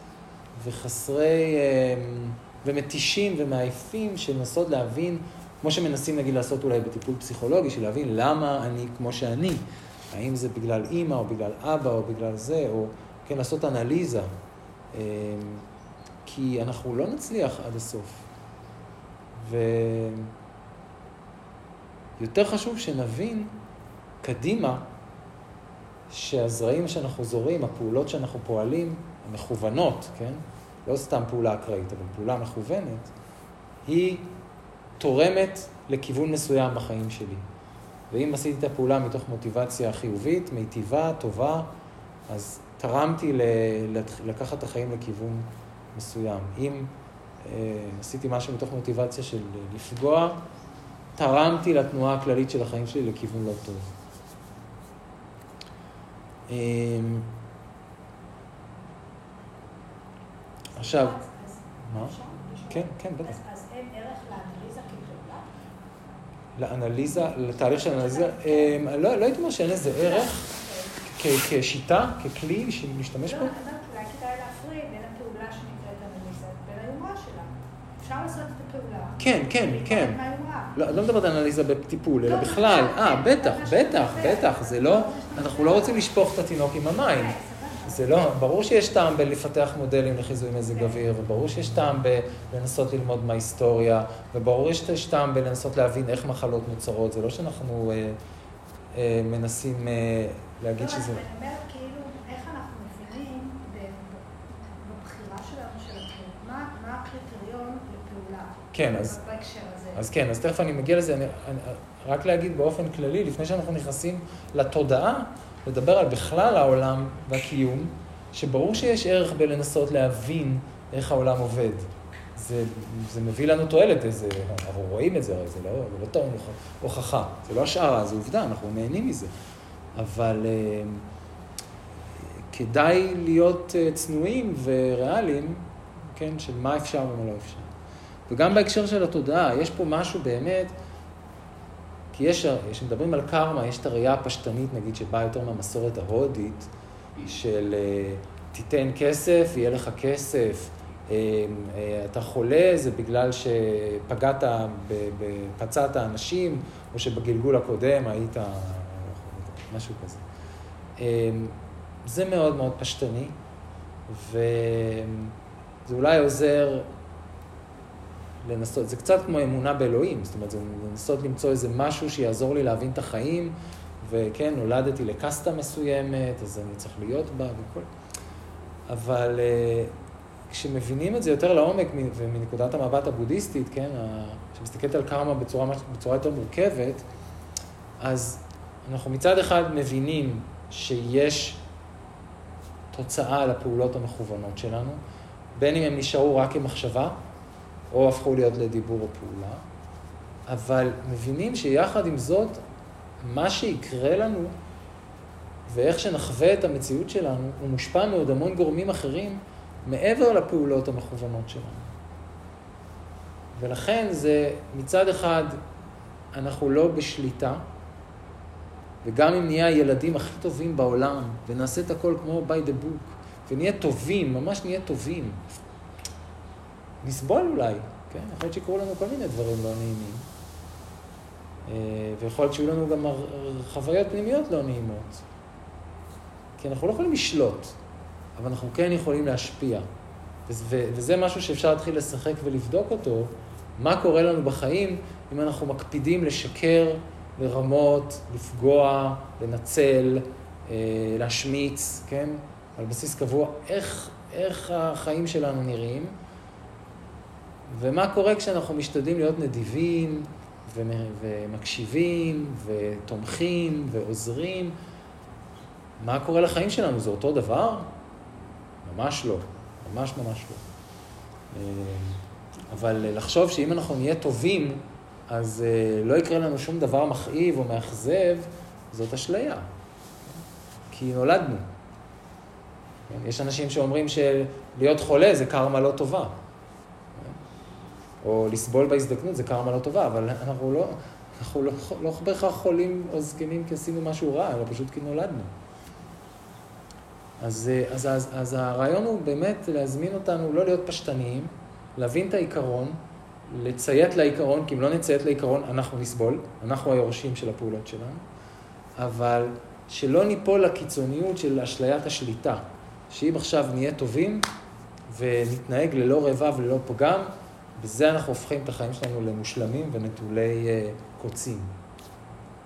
וחסרי... אמ, ומתישים ומעייפים של לנסות להבין, כמו שמנסים נגיד לעשות אולי בטיפול פסיכולוגי, של להבין למה אני כמו שאני. האם זה בגלל אימא או בגלל אבא או בגלל זה, או כן, לעשות אנליזה. אמ, כי אנחנו לא נצליח עד הסוף. ויותר חשוב שנבין קדימה שהזרעים שאנחנו זורים, הפעולות שאנחנו פועלים, המכוונות, כן? לא סתם פעולה אקראית, אבל פעולה מכוונת, היא תורמת לכיוון מסוים בחיים שלי. ואם עשיתי את הפעולה מתוך מוטיבציה חיובית, מיטיבה, טובה, אז תרמתי ל- לקחת את החיים לכיוון מסוים. אם עשיתי משהו מתוך מוטיבציה של לפגוע, תרמתי לתנועה הכללית של החיים שלי לכיוון לא טוב. אה, עכשיו, מה? כן, כן, בטח. אז אין ערך לאנליזה כפעולה? לאנליזה, לתהליך של אנליזה, אה, לא, לא הייתי אומר שאין לזה ערך כ- כשיטה, ככלי שנשתמש לא, בו. אני אומרת, אולי כדאי להפריד בין הפעולה שנקראת אנליזה לבין היומרה שלה. אפשר לעשות את הפעולה. כן, כן, כן. לא, לא מדברת על אנליזה בטיפול, אלא לא, בכלל. בכלל, אה, כן, בטח, בטח. בטח. זה לא, אנחנו לא רוצים לשפוך את התינוק עם המים. סבבה. זה לא, ברור שיש טעם בלפתח מודלים לחיזוי מזג כן. אוויר, וברור שיש טעם בלנסות ללמוד מההיסטוריה, וברור שיש טעם בלנסות להבין איך מחלות נוצרות. זה לא שאנחנו אה, אה, מנסים אה, להגיד לא, שזה... אני אומרת כאילו, איך אנחנו מבינים ב- בבחירה שלנו של הפעולה, מה מה הקריטריון לפעולה? כן, אז... בהקשר הזה. אז כן, אז תכף אני מגיע לזה, אני, אני, רק להגיד באופן כללי, לפני שאנחנו נכנסים לתודעה, לדבר על בכלל העולם והקיום, שברור שיש ערך בלנסות להבין איך העולם עובד. זה, זה מביא לנו תועלת, זה, אנחנו רואים את זה, הרי זה לא, זה לא טעון הוכחה, זה לא השערה, זה עובדה, אנחנו נהנים מזה. אבל אה, כדאי להיות אה, צנועים וריאליים, כן, של מה אפשר ומה לא אפשר. וגם בהקשר של התודעה, יש פה משהו באמת, כי יש, כשמדברים על קרמה, יש את הראייה הפשטנית, נגיד, שבאה יותר מהמסורת ההודית, של אה, תיתן כסף, יהיה לך כסף, אה, אה, אתה חולה, זה בגלל שפגעת, פצעת אנשים, או שבגלגול הקודם היית משהו כזה. זה מאוד מאוד פשטני, וזה אולי עוזר לנסות, זה קצת כמו אמונה באלוהים, זאת אומרת, זה לנסות למצוא איזה משהו שיעזור לי להבין את החיים, וכן, נולדתי לקסטה מסוימת, אז אני צריך להיות בה וכל... אבל אה, כשמבינים את זה יותר לעומק ומנקודת המבט הבודהיסטית, כן, ה- שמסתכלת על קרמה בצורה, בצורה יותר מורכבת, אז אנחנו מצד אחד מבינים שיש תוצאה לפעולות המכוונות שלנו, בין אם הם נשארו רק כמחשבה, או הפכו להיות לדיבור או פעולה, אבל מבינים שיחד עם זאת, מה שיקרה לנו ואיך שנחווה את המציאות שלנו, הוא מושפע מעוד המון גורמים אחרים מעבר לפעולות המכוונות שלנו. ולכן זה מצד אחד, אנחנו לא בשליטה, וגם אם נהיה הילדים הכי טובים בעולם, ונעשה את הכל כמו by the book, ונהיה טובים, ממש נהיה טובים, נסבול אולי, כן? יכול להיות שיקרו לנו כל מיני דברים לא נעימים. אה, ויכול להיות שיהיו לנו גם חוויות פנימיות לא נעימות. כי אנחנו לא יכולים לשלוט, אבל אנחנו כן יכולים להשפיע. וזה, וזה משהו שאפשר להתחיל לשחק ולבדוק אותו, מה קורה לנו בחיים אם אנחנו מקפידים לשקר, לרמות, לפגוע, לנצל, אה, להשמיץ, כן? על בסיס קבוע, איך, איך החיים שלנו נראים, ומה קורה כשאנחנו משתדלים להיות נדיבים, ומ- ומקשיבים, ותומכים, ועוזרים. מה קורה לחיים שלנו? זה אותו דבר? ממש לא. ממש ממש לא. אה, אבל לחשוב שאם אנחנו נהיה טובים, אז אה, לא יקרה לנו שום דבר מכאיב או מאכזב, זאת אשליה. כי נולדנו. כן, יש אנשים שאומרים שלהיות חולה זה קרמה לא טובה. או לסבול בהזדקנות זה קרמה לא טובה, אבל אנחנו לא, אנחנו לא, לא בהכרח חולים או זקנים כי עשינו משהו רע, אלא פשוט כי נולדנו. אז, אז, אז, אז הרעיון הוא באמת להזמין אותנו לא להיות פשטניים, להבין את העיקרון, לציית לעיקרון, כי אם לא נציית לעיקרון אנחנו נסבול, אנחנו היורשים של הפעולות שלנו, אבל שלא ניפול לקיצוניות של אשליית השליטה, שאם עכשיו נהיה טובים ונתנהג ללא רבב וללא פגם, בזה אנחנו הופכים את החיים שלנו למושלמים ונטולי uh, קוצים.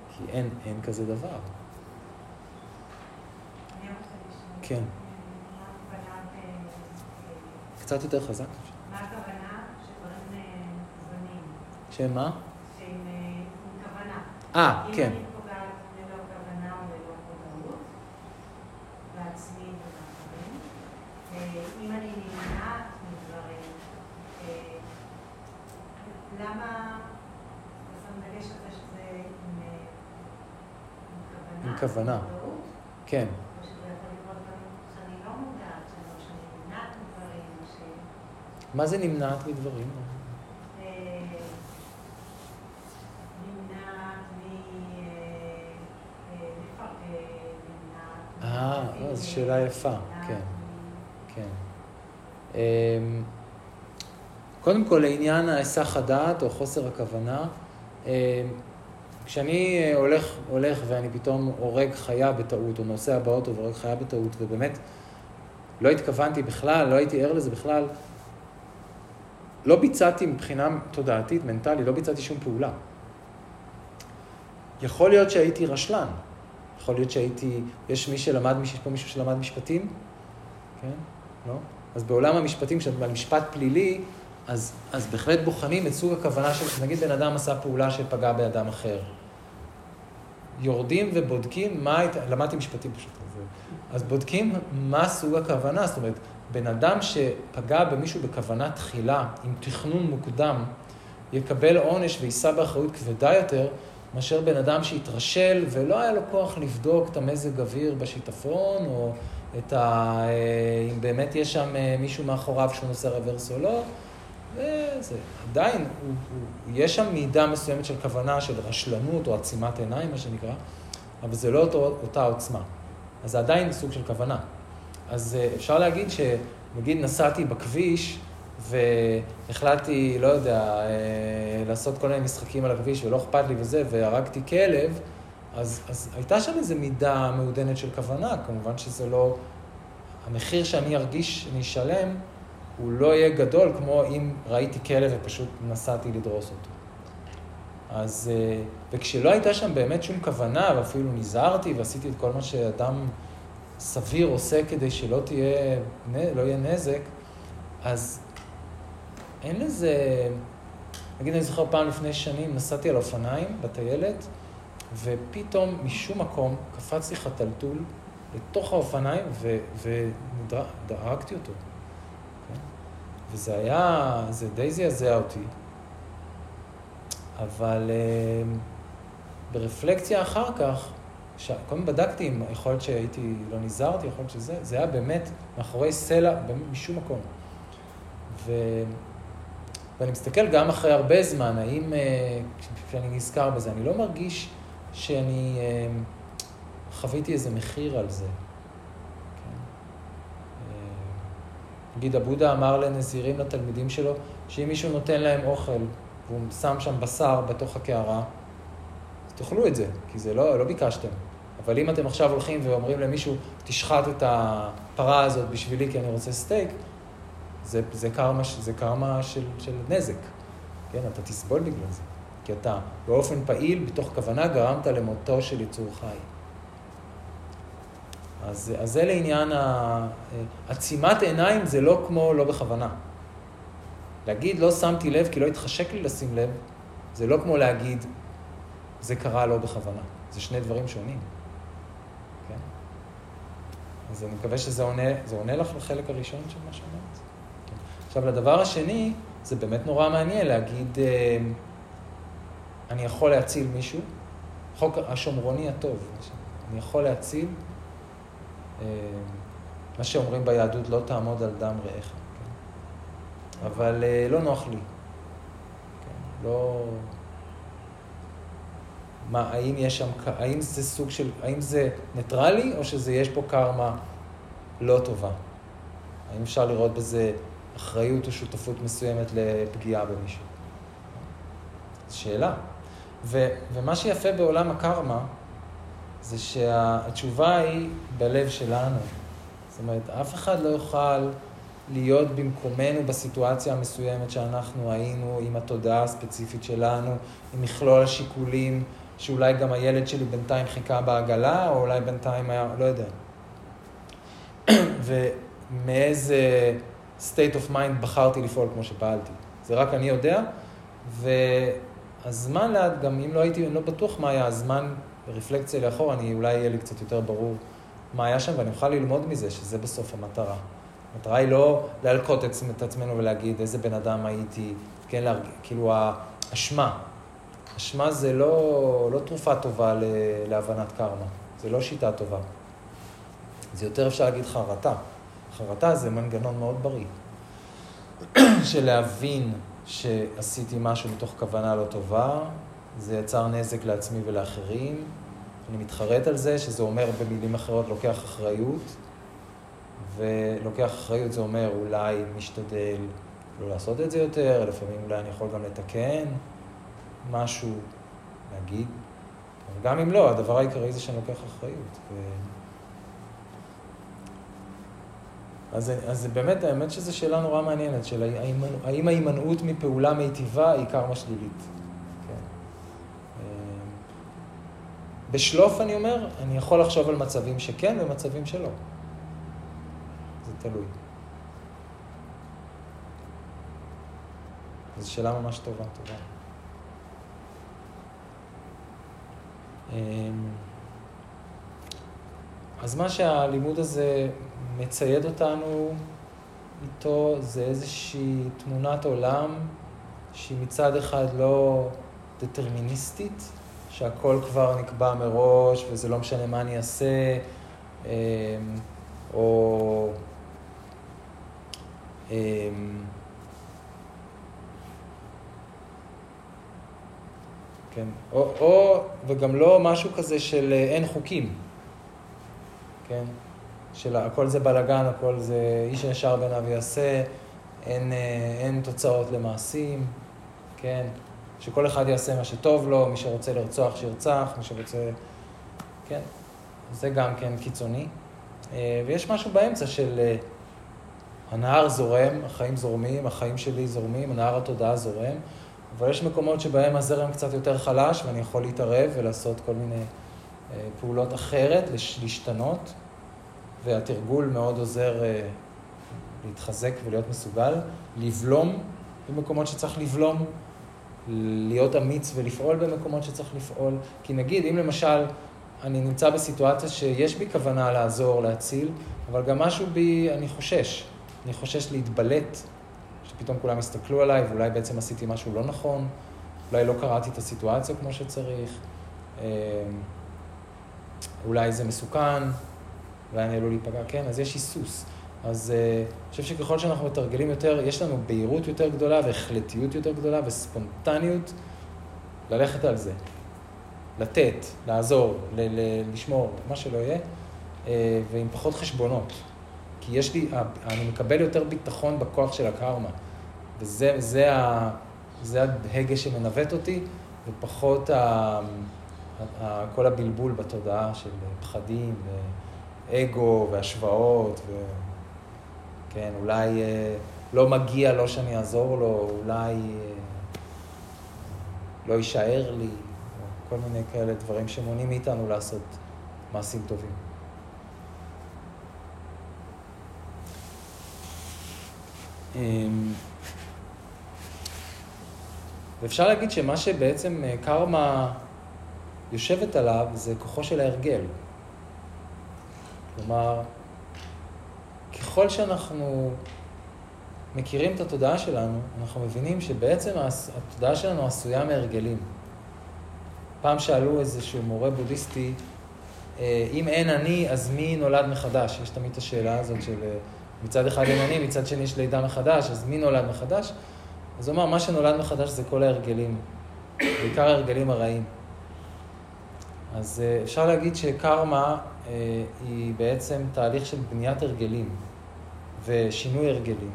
כי אין, אין כזה דבר. כן. קצת יותר חזק. מה הכוונה שדברים זמניים? שהם מה? שהם עם כוונה. אה, כן. אם אני פוגעת ללא כוונה או ללא מודעות, בעצמי ובאחרים, אם אני נמנעת מדברים, למה, שם דגש על זה שזה עם כוונה. כן. לא. מה זה נמנעת מדברים? אה. אה, אה, אה. אה, זו שאלה יפה, כן. כן. קודם כל, לעניין ההיסח הדעת או חוסר הכוונה, אמ, כשאני אה, הולך, הולך ואני פתאום הורג חיה בטעות, או נוסע באוטו והורג חיה בטעות, ובאמת לא התכוונתי בכלל, לא הייתי ער לזה בכלל, לא ביצעתי מבחינה תודעתית, מנטלית, לא ביצעתי שום פעולה. יכול להיות שהייתי רשלן, יכול להיות שהייתי, יש מי שלמד, יש פה מישהו שלמד משפטים? כן? לא? אז בעולם המשפטים, כשאתה במשפט פלילי, אז, אז בהחלט בוחנים את סוג הכוונה של, נגיד בן אדם עשה פעולה שפגע באדם אחר. יורדים ובודקים מה הייתה, למדתי משפטים פשוט, אז, אז בודקים מה סוג הכוונה, זאת אומרת, בן אדם שפגע במישהו בכוונה תחילה, עם תכנון מוקדם, יקבל עונש ויישא באחריות כבדה יותר, מאשר בן אדם שהתרשל ולא היה לו כוח לבדוק את המזג אוויר בשיטפון, או את ה... אה, אם באמת יש שם אה, מישהו מאחוריו שהוא נוסע רוורס או לא, וזה עדיין, הוא, הוא, יש שם מידה מסוימת של כוונה, של רשלנות או עצימת עיניים, מה שנקרא, אבל זה לא אותו, אותה עוצמה. אז זה עדיין סוג של כוונה. אז אה, אפשר להגיד שנגיד נסעתי בכביש והחלטתי, לא יודע, אה, לעשות כל מיני משחקים על הכביש ולא אכפת לי וזה, והרגתי כלב, אז, אז הייתה שם איזו מידה מעודנת של כוונה, כמובן שזה לא... המחיר שאני ארגיש, אני אשלם, הוא לא יהיה גדול כמו אם ראיתי כלב ופשוט נסעתי לדרוס אותו. אז, אה, וכשלא הייתה שם באמת שום כוונה, ואפילו נזהרתי ועשיתי את כל מה שאדם סביר עושה כדי שלא תהיה, לא יהיה נזק, אז אין לזה... נגיד, אני זוכר פעם לפני שנים, נסעתי על אופניים בטיילת, ופתאום משום מקום קפץ לי חתלתול לתוך האופניים ודאגתי אותו. וזה היה, זה די זעזע אותי, אבל uh, ברפלקציה אחר כך, קודם בדקתי אם יכול להיות שהייתי, לא נזהרתי, יכול להיות שזה, זה היה באמת מאחורי סלע, משום מקום. ו... ואני מסתכל גם אחרי הרבה זמן, האם, כשאני נזכר בזה, אני לא מרגיש שאני חוויתי איזה מחיר על זה. נגיד, הבודה אמר לנזירים, לתלמידים שלו, שאם מישהו נותן להם אוכל והוא שם שם בשר בתוך הקערה, אז תאכלו את זה, כי זה לא, לא ביקשתם. אבל אם אתם עכשיו הולכים ואומרים למישהו, תשחט את הפרה הזאת בשבילי כי אני רוצה סטייק, זה, זה קרמה, זה קרמה של, של נזק. כן, אתה תסבול בגלל זה. כי אתה באופן פעיל, בתוך כוונה, גרמת למותו של יצור חי. אז, אז זה לעניין ה... עצימת עיניים זה לא כמו לא בכוונה. להגיד לא שמתי לב כי לא התחשק לי לשים לב, זה לא כמו להגיד זה קרה לא בכוונה. זה שני דברים שונים. כן? אז אני מקווה שזה עונה, עונה לך לחלק הראשון של מה שאמרת. עכשיו, לדבר השני, זה באמת נורא מעניין להגיד, אני יכול להציל מישהו, חוק השומרוני הטוב, אני יכול להציל, מה שאומרים ביהדות, לא תעמוד על דם רעך, כן? אבל לא נוח לי. כן? לא... מה, האם יש שם, האם זה סוג של, האם זה ניטרלי, או שזה יש פה קרמה לא טובה? האם אפשר לראות בזה אחריות או שותפות מסוימת לפגיעה במישהו? שאלה. ו, ומה שיפה בעולם הקרמה, זה שהתשובה היא בלב שלנו. זאת אומרת, אף אחד לא יוכל להיות במקומנו בסיטואציה המסוימת שאנחנו היינו, עם התודעה הספציפית שלנו, עם מכלול השיקולים, שאולי גם הילד שלי בינתיים חיכה בעגלה, או אולי בינתיים היה, לא יודע. ומאיזה state of mind בחרתי לפעול כמו שפעלתי. זה רק אני יודע, והזמן לאט, גם אם לא הייתי, אני לא בטוח מה היה הזמן ברפלקציה לאחור, אני אולי יהיה לי קצת יותר ברור מה היה שם, ואני אוכל ללמוד מזה, שזה בסוף המטרה. המטרה היא לא להלקוט את עצמנו ולהגיד איזה בן אדם הייתי, כן, להרג... כאילו האשמה. אשמה זה לא, לא תרופה טובה להבנת קרמה, זה לא שיטה טובה. זה יותר אפשר להגיד חרטה. חרטה זה מנגנון מאוד בריא. של להבין שעשיתי משהו מתוך כוונה לא טובה, זה יצר נזק לעצמי ולאחרים. אני מתחרט על זה, שזה אומר במילים אחרות לוקח אחריות, ולוקח אחריות זה אומר אולי משתדל לא לעשות את זה יותר, לפעמים אולי אני יכול גם לתקן משהו, להגיד. גם אם לא, הדבר העיקרי זה שאני לוקח אחריות. ו... אז, אז באמת, האמת שזו שאלה נורא מעניינת, של האם ההימנעות מפעולה מיטיבה היא קרמה שלילית. כן. אמ, בשלוף אני אומר, אני יכול לחשוב על מצבים שכן ומצבים שלא. זה תלוי. זו שאלה ממש טובה, טובה. אמ, אז מה שהלימוד הזה מצייד אותנו איתו זה איזושהי תמונת עולם שהיא מצד אחד לא דטרמיניסטית, שהכל כבר נקבע מראש וזה לא משנה מה אני אעשה, אמ, או... אמ, כן, או, או, וגם לא משהו כזה של אה, אין חוקים, כן? של הכל זה בלאגן, הכל זה איש הישר בעיניו יעשה, אין, אה, אין תוצאות למעשים, כן? שכל אחד יעשה מה שטוב לו, מי שרוצה לרצוח שירצח, מי שרוצה... כן? זה גם כן קיצוני. אה, ויש משהו באמצע של אה, הנהר זורם, החיים זורמים, החיים שלי זורמים, הנהר התודעה זורם, אבל יש מקומות שבהם הזרם קצת יותר חלש ואני יכול להתערב ולעשות כל מיני פעולות אחרת, להשתנות. והתרגול מאוד עוזר אה, להתחזק ולהיות מסוגל, לבלום במקומות שצריך לבלום, להיות אמיץ ולפעול במקומות שצריך לפעול. כי נגיד, אם למשל אני נמצא בסיטואציה שיש בי כוונה לעזור, להציל, אבל גם משהו בי, אני חושש. אני חושש להתבלט, שפתאום כולם יסתכלו עליי ואולי בעצם עשיתי משהו לא נכון, אולי לא קראתי את הסיטואציה כמו שצריך, אה, אולי זה מסוכן, אולי אני עלול להיפגע, כן, אז יש היסוס. אז uh, אני חושב שככל שאנחנו מתרגלים יותר, יש לנו בהירות יותר גדולה והחלטיות יותר גדולה וספונטניות ללכת על זה. לתת, לעזור, ל- ל- לשמור, מה שלא יהיה, uh, ועם פחות חשבונות. כי יש לי, אני מקבל יותר ביטחון בכוח של הקרמה. וזה זה ה, זה ההגה שמנווט אותי, ופחות ה, ה, כל הבלבול בתודעה של פחדים. ו... אגו והשוואות, וכן, אולי אה, לא מגיע לו שאני אעזור לו, אולי אה, לא יישאר לי, כל מיני כאלה דברים שמונעים מאיתנו לעשות מעשים טובים. אמ, ואפשר להגיד שמה שבעצם אה, קרמה יושבת עליו זה כוחו של ההרגל. כלומר, ככל שאנחנו מכירים את התודעה שלנו, אנחנו מבינים שבעצם התודעה שלנו עשויה מהרגלים. פעם שאלו איזשהו מורה בודהיסטי, אה, אם אין אני, אז מי נולד מחדש? יש תמיד את השאלה הזאת של אה, מצד אחד אין אני, מצד שני יש לידה מחדש, אז מי נולד מחדש? אז הוא אמר, מה שנולד מחדש זה כל ההרגלים, בעיקר ההרגלים הרעים. אז אה, אפשר להגיד שקרמה היא בעצם תהליך של בניית הרגלים ושינוי הרגלים.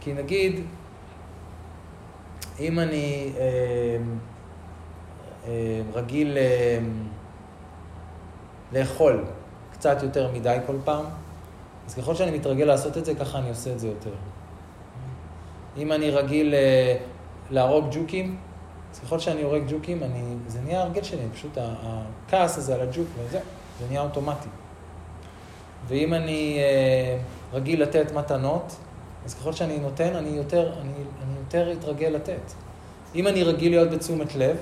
כי נגיד, אם אני אה, אה, רגיל אה, לאכול קצת יותר מדי כל פעם, אז ככל שאני מתרגל לעשות את זה, ככה אני עושה את זה יותר. אם אני רגיל אה, להרוג ג'וקים, אז ככל שאני הורג ג'וקים, אני, זה נהיה הרגל שלי, פשוט הכעס הזה על הג'וק וזה, זה נהיה אוטומטי. ואם אני אה, רגיל לתת מתנות, אז ככל שאני נותן, אני יותר, אני, אני יותר אתרגל לתת. אם אני רגיל להיות בתשומת לב,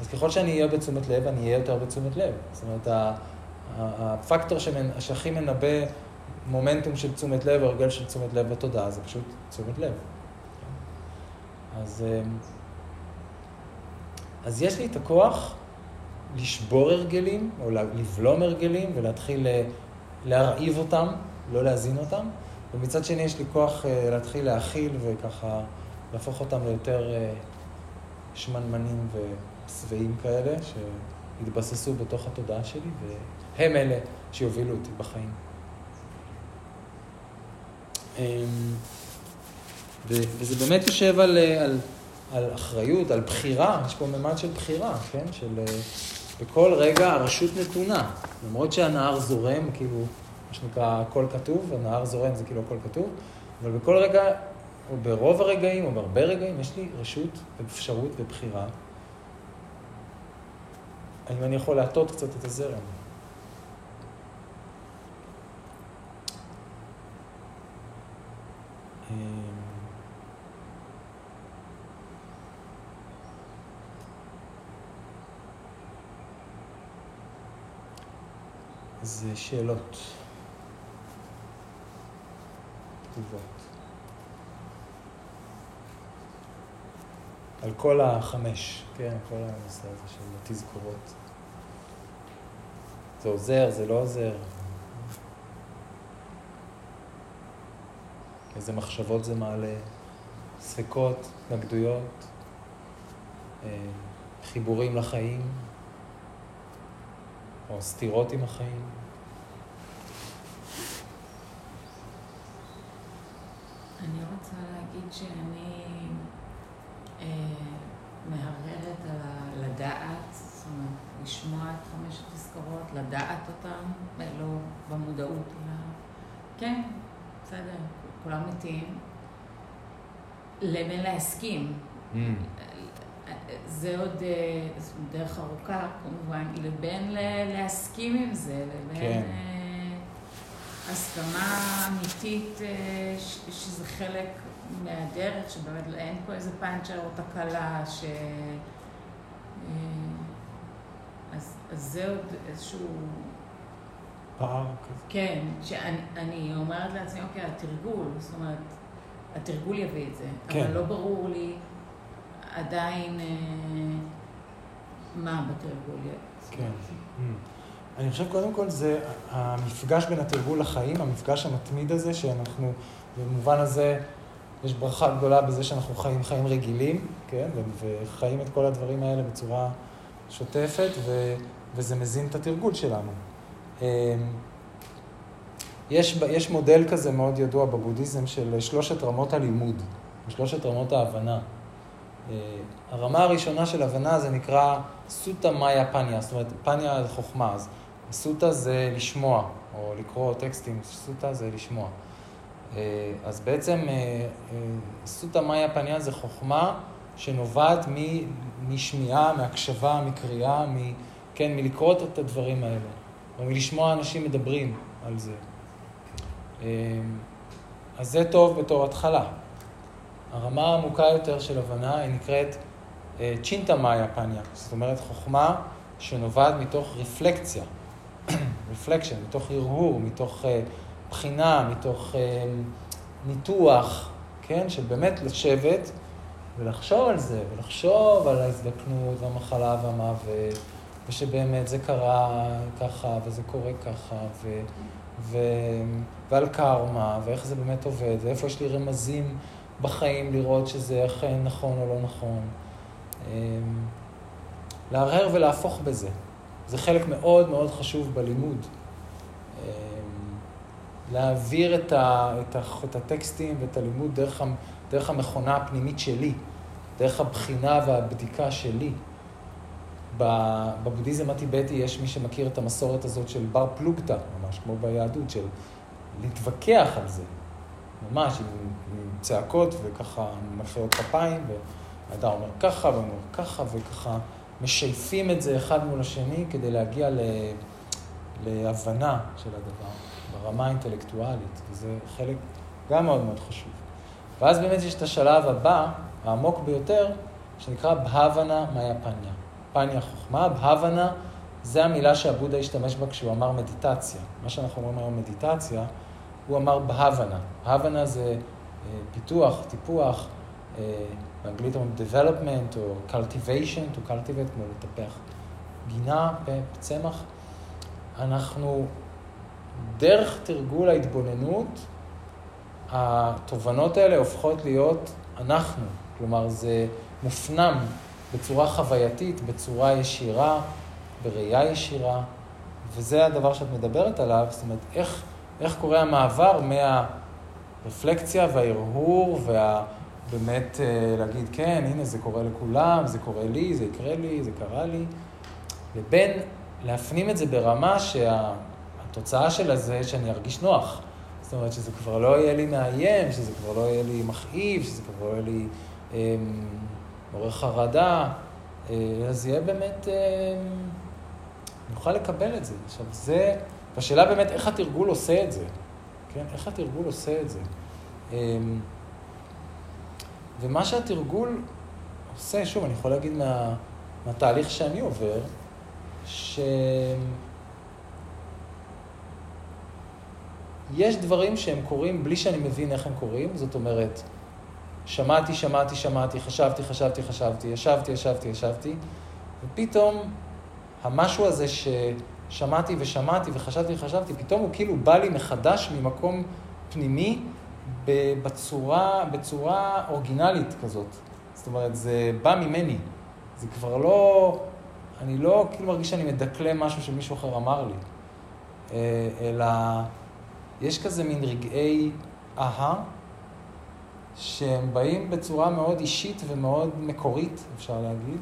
אז ככל שאני אהיה בתשומת לב, אני אהיה יותר בתשומת לב. זאת אומרת, הפקטור שהכי מנבא מומנטום של תשומת לב, הרגל של תשומת לב בתודעה, זה פשוט תשומת לב. אז, אמ, אז יש לי את הכוח לשבור הרגלים, או לבלום הרגלים, ולהתחיל להרעיב אותם, לא להזין אותם, ומצד שני יש לי כוח אה, להתחיל להכיל וככה להפוך אותם ליותר אה, שמנמנים ושבעים כאלה, שהתבססו בתוך התודעה שלי, והם אלה שיובילו אותי בחיים. אמ, וזה באמת יושב על, אה, על, על אחריות, על בחירה, יש פה ממד של בחירה, כן? של בכל רגע הרשות נתונה. למרות שהנהר זורם, כאילו, מה שנקרא, הכל כתוב, הנהר זורם זה כאילו הכל כתוב, אבל בכל רגע, או ברוב הרגעים, או בהרבה רגעים, יש לי רשות ואפשרות ובחירה. האם אני יכול להטות קצת את הזרם? זה שאלות כתובות. על כל החמש, כן, כל הנושא הזה של התזכורות. זה עוזר, זה לא עוזר. איזה מחשבות זה מעלה, ספקות, התנגדויות, אה, חיבורים לחיים. או סתירות עם החיים. אני רוצה להגיד שאני אה, מהרהרת על לדעת, זאת אומרת, לשמוע את חמש התזכורות, לדעת אותן, לא במודעות, אלא כן, בסדר, כולם מתים. לבין להסכים. Mm. זה עוד אה, דרך ארוכה, כמובן, לבין להסכים עם זה, לבין כן. אה, הסכמה אמיתית אה, שזה חלק מהדרך, שבאמת אין פה איזה פאנצ'ר או תקלה, ש... אז, אז זה עוד איזשהו... פער כזה. כן, שאני אומרת לעצמי, אוקיי, התרגול, זאת אומרת, התרגול יביא את זה, כן. אבל לא ברור לי... עדיין אה, מה בתרגול כן. Mm. אני חושב קודם כל זה המפגש בין התרגול לחיים, המפגש המתמיד הזה, שאנחנו, במובן הזה, יש ברכה גדולה בזה שאנחנו חיים חיים רגילים, כן, וחיים את כל הדברים האלה בצורה שוטפת, ו, וזה מזין את התרגול שלנו. אמ, יש, יש מודל כזה מאוד ידוע בבודהיזם של שלושת רמות הלימוד, שלושת רמות ההבנה. אה, הרמה הראשונה של הבנה זה נקרא סוטה מאיה פניה, זאת אומרת, פניה זה חוכמה, אז סוטה זה לשמוע, או לקרוא טקסטים, סוטה זה לשמוע. אה, אז בעצם אה, סוטה מאיה פניה זה חוכמה שנובעת משמיעה, מהקשבה, מקריאה, מ, כן, מלקרוא את הדברים האלה, או מלשמוע אנשים מדברים על זה. אז זה טוב בתור התחלה. הרמה העמוקה יותר של הבנה היא נקראת אה, צ'ינטה מאיה פניה, זאת אומרת חוכמה שנובעת מתוך רפלקציה, רפלקשן, מתוך הרהור, מתוך אה, בחינה, מתוך אה, ניתוח, כן, של באמת לשבת ולחשוב על זה, ולחשוב על ההזדקנות והמחלה והמוות, ושבאמת זה קרה ככה, וזה קורה ככה, ו... ו... ועל קרמה, ואיך זה באמת עובד, ואיפה יש לי רמזים בחיים, לראות שזה אכן נכון או לא נכון. אמ, להרהר ולהפוך בזה. זה חלק מאוד מאוד חשוב בלימוד. אמ, להעביר את, ה, את, ה, את הטקסטים ואת הלימוד דרך, דרך המכונה הפנימית שלי, דרך הבחינה והבדיקה שלי. בבודהיזם הטיבטי יש מי שמכיר את המסורת הזאת של בר פלוגתא, ממש כמו ביהדות, של להתווכח על זה, ממש עם, עם צעקות וככה מחיאות כפיים, ואדם אומר ככה ואומר ככה וככה משייפים את זה אחד מול השני כדי להגיע ל, להבנה של הדבר ברמה האינטלקטואלית, וזה חלק גם מאוד מאוד חשוב. ואז באמת יש את השלב הבא, העמוק ביותר, שנקרא בהבנה מאיה פניה. פניה חוכמה, בהבנה זה המילה שהבודה השתמש בה כשהוא אמר מדיטציה. מה שאנחנו אומרים היום מדיטציה, הוא אמר בהבנה. בהבנה זה אה, פיתוח, טיפוח, אה, באנגלית אומרים development או cultivation, to cultivate, כמו לטפח גינה, צמח. אנחנו, דרך תרגול ההתבוננות, התובנות האלה הופכות להיות אנחנו. כלומר, זה מופנם בצורה חווייתית, בצורה ישירה, בראייה ישירה, וזה הדבר שאת מדברת עליו, זאת אומרת, איך, איך קורה המעבר מהרפלקציה וההרהור והבאמת אה, להגיד, כן, הנה זה קורה לכולם, זה קורה לי, זה יקרה לי, זה קרה לי, לבין להפנים את זה ברמה שהתוצאה של זה שאני ארגיש נוח. זאת אומרת, שזה כבר לא יהיה לי מאיים, שזה כבר לא יהיה לי מכאיב, שזה כבר לא יהיה לי אה, חרדה, אה, אז יהיה באמת... אה, נוכל לקבל את זה. עכשיו, זה, והשאלה באמת איך התרגול עושה את זה, כן? איך התרגול עושה את זה. אמ, ומה שהתרגול עושה, שוב, אני יכול להגיד מה, מהתהליך שאני עובר, שיש דברים שהם קורים בלי שאני מבין איך הם קורים, זאת אומרת, שמעתי, שמעתי, שמעתי, חשבתי, חשבתי, חשבתי, ישבתי, ישבתי, ישבתי, ופתאום המשהו הזה ששמעתי ושמעתי וחשבתי וחשבתי, פתאום הוא כאילו בא לי מחדש ממקום פנימי בצורה, בצורה אורגינלית כזאת. זאת אומרת, זה בא ממני. זה כבר לא, אני לא כאילו מרגיש שאני מדקלם משהו שמישהו אחר אמר לי, אה, אלא יש כזה מין רגעי אהה, שהם באים בצורה מאוד אישית ומאוד מקורית, אפשר להגיד,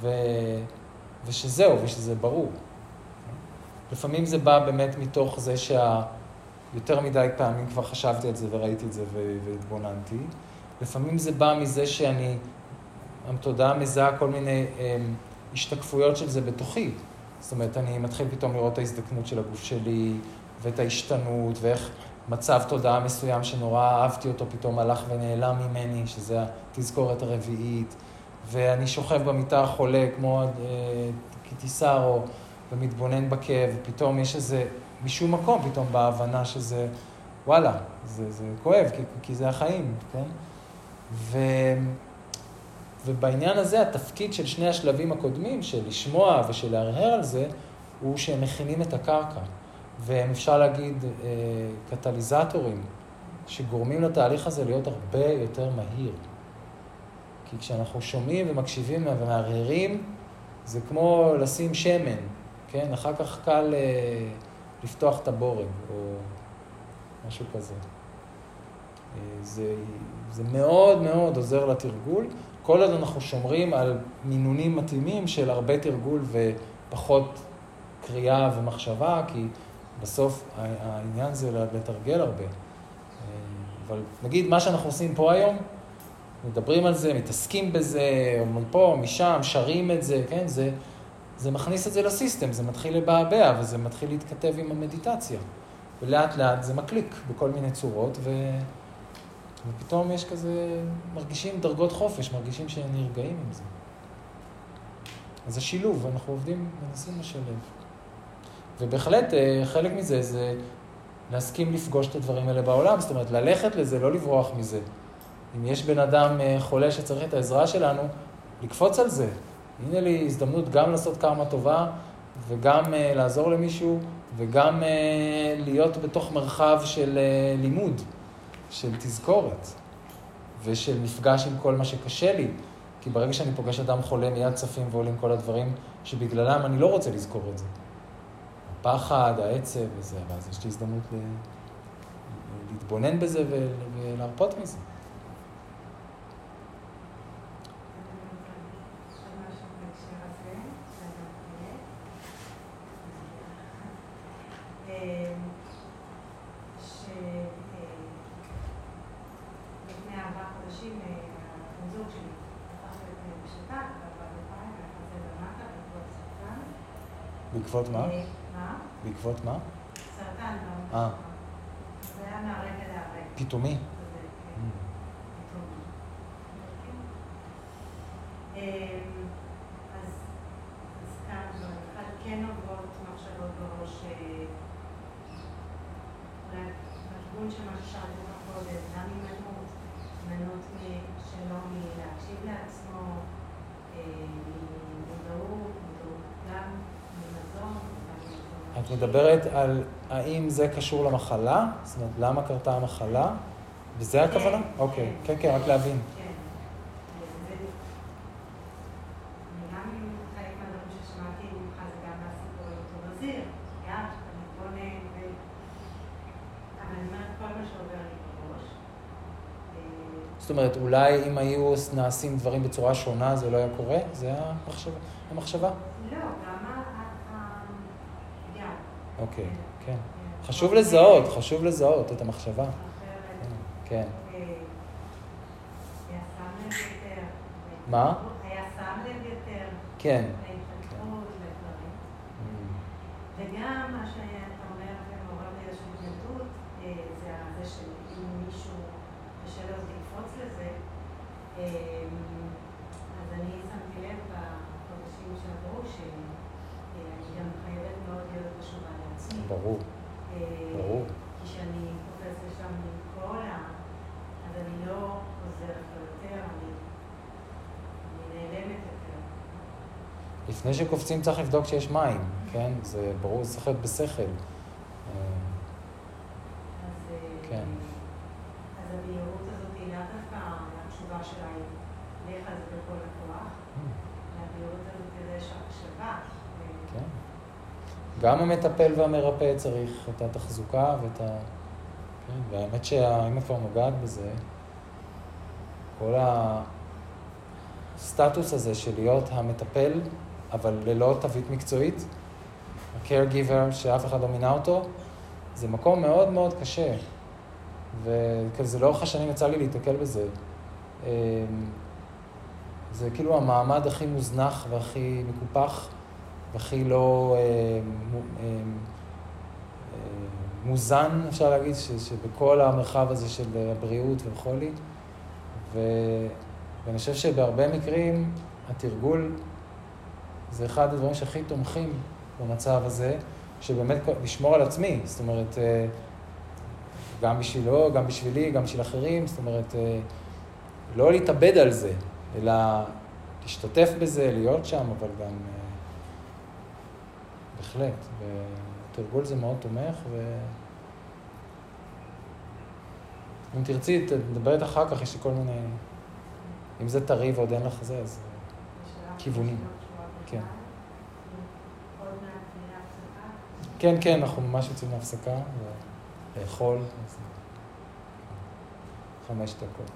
ו... ושזהו, ושזה ברור. לפעמים זה בא באמת מתוך זה שיותר מדי פעמים כבר חשבתי על זה וראיתי את זה והתבוננתי. לפעמים זה בא מזה שאני, התודעה מזהה כל מיני הם, השתקפויות של זה בתוכי. זאת אומרת, אני מתחיל פתאום לראות את ההזדקנות של הגוף שלי, ואת ההשתנות, ואיך מצב תודעה מסוים שנורא אהבתי אותו פתאום הלך ונעלם ממני, שזה התזכורת הרביעית. ואני שוכב במיטה חולה כמו אה, קיטיסרו ומתבונן בכאב, ופתאום יש איזה, משום מקום פתאום בהבנה שזה, וואלה, זה, זה כואב, כי, כי זה החיים, כן? ו, ובעניין הזה התפקיד של שני השלבים הקודמים, של לשמוע ושל להרהר על זה, הוא שהם מכינים את הקרקע. והם אפשר להגיד אה, קטליזטורים שגורמים לתהליך הזה להיות הרבה יותר מהיר. כי כשאנחנו שומעים ומקשיבים ומהרהרים, זה כמו לשים שמן, כן? אחר כך קל אה, לפתוח את הבורג, או משהו כזה. אה, זה, זה מאוד מאוד עוזר לתרגול. כל עוד אנחנו שומרים על מינונים מתאימים של הרבה תרגול ופחות קריאה ומחשבה, כי בסוף העניין זה לתרגל הרבה. אה, אבל נגיד, מה שאנחנו עושים פה היום, מדברים על זה, מתעסקים בזה, מפה, משם, שרים את זה, כן? זה, זה מכניס את זה לסיסטם, זה מתחיל לבעבע וזה מתחיל להתכתב עם המדיטציה. ולאט לאט זה מקליק בכל מיני צורות, ו... ופתאום יש כזה, מרגישים דרגות חופש, מרגישים שהם נרגעים עם זה. אז זה שילוב, אנחנו עובדים, מנסים לשלב. ובהחלט, אה, חלק מזה זה להסכים לפגוש את הדברים האלה בעולם, זאת אומרת, ללכת לזה, לא לברוח מזה. אם יש בן אדם אה, חולה שצריך את העזרה שלנו, לקפוץ על זה. הנה לי הזדמנות גם לעשות קרמה טובה, וגם uh, לעזור למישהו, וגם uh, להיות בתוך מרחב של uh, לימוד, של תזכורת, ושל מפגש עם כל מה שקשה לי. כי ברגע שאני פוגש אדם חולה, מיד צפים ועולים כל הדברים שבגללם אני לא רוצה לזכור את זה. הפחד, העצב וזה, ואז יש לי הזדמנות להתבונן בזה ולהרפות מזה. שלפני ארבעה חודשים אה, הבן זוג שלי הפך להיות אה, משותף, בעקבות מה? אה, מה? בעקבות מה? סרטן. לא אה. זה היה מהרגע להרגע. פתאומי? כן. Mm. פתאומי. כן. את מדברת על האם זה קשור למחלה? זאת אומרת, למה קרתה המחלה? וזה הכוונה? אוקיי, כן, כן. רק להבין. כן. אה, זאת אומרת, אולי אם היו נעשים דברים בצורה שונה, זה לא היה קורה? זה המחשבה? המחשבה? לא, גם ה... ה- ה- גם. אוקיי, כן. כן. חשוב לזהות, חשוב לזהות את המחשבה. כן. אה. מה? היה שם לב יותר. כן. להתחתות, לדברים. וגם מה שאתה אומר ומעורר לי איזושהי התנגדות, אה, זה הזה שאם מישהו קשה לו אז לקפוץ לזה, אה, אז אני שמתי לב בחודשים שעברו שאני גם חייבת מאוד להיות קשובה לעצמי. ברור, אה, ברור. כי כשאני קופצת לשם עם כל ה... אז אני לא עוזרת לו יותר, אני אני נעלמת יותר. לפני שקופצים צריך לבדוק שיש מים, כן? זה ברור, זה צריך להיות בשכל. אה, אה, כן. הקשבה. ו- כן. גם המטפל והמרפא צריך את התחזוקה ואת ה... כן, והאמת את כבר נוגעת בזה, כל הסטטוס הזה של להיות המטפל, אבל ללא תווית מקצועית, ה-caregiver שאף אחד לא מינה אותו, זה מקום מאוד מאוד קשה. וכזה לאורך השנים יצא לי להתקל בזה. אמ, זה כאילו המעמד הכי מוזנח והכי מקופח והכי לא אה, אה, מוזן, אפשר להגיד, שבכל המרחב הזה של הבריאות וכולי. ו, ואני חושב שבהרבה מקרים התרגול זה אחד הדברים שהכי תומכים במצב הזה, שבאמת לשמור על עצמי, זאת אומרת, אה, גם בשבילו, גם בשבילי, גם בשביל אחרים, זאת אומרת, אה, לא להתאבד על זה, אלא להשתתף בזה, להיות שם, אבל גם... אה, בהחלט, ותרגול זה מאוד תומך, ו... אם תרצי, ת- נדבר איתך אחר כך, יש לי כל מיני... אם זה טרי ועוד אין לך זה, אז... כיוונים. כן. כן, כן, אנחנו ממש יוצאים להפסקה, ולאכול. חמש דקות.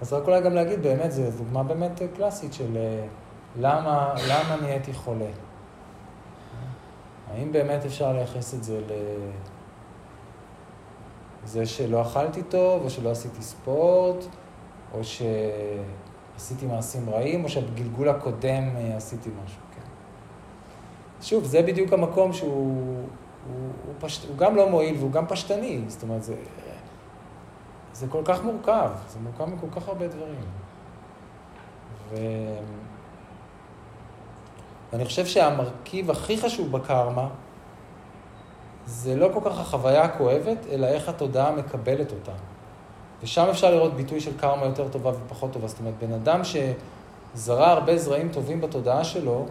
אז רק אולי גם להגיד, באמת, זו דוגמה באמת קלאסית של אה, למה, למה נהייתי חולה. האם באמת אפשר לייחס את זה לזה שלא אכלתי טוב, או שלא עשיתי ספורט, או שעשיתי מעשים רעים, או שבגלגול הקודם אה, עשיתי משהו, כן. שוב, זה בדיוק המקום שהוא הוא, הוא פשט, הוא גם לא מועיל והוא גם פשטני, זאת אומרת, זה, זה כל כך מורכב, זה מורכב מכל כך הרבה דברים. ו... ואני חושב שהמרכיב הכי חשוב בקרמה זה לא כל כך החוויה הכואבת, אלא איך התודעה מקבלת אותה. ושם אפשר לראות ביטוי של קרמה יותר טובה ופחות טובה. זאת אומרת, בן אדם שזרע הרבה זרעים טובים בתודעה שלו,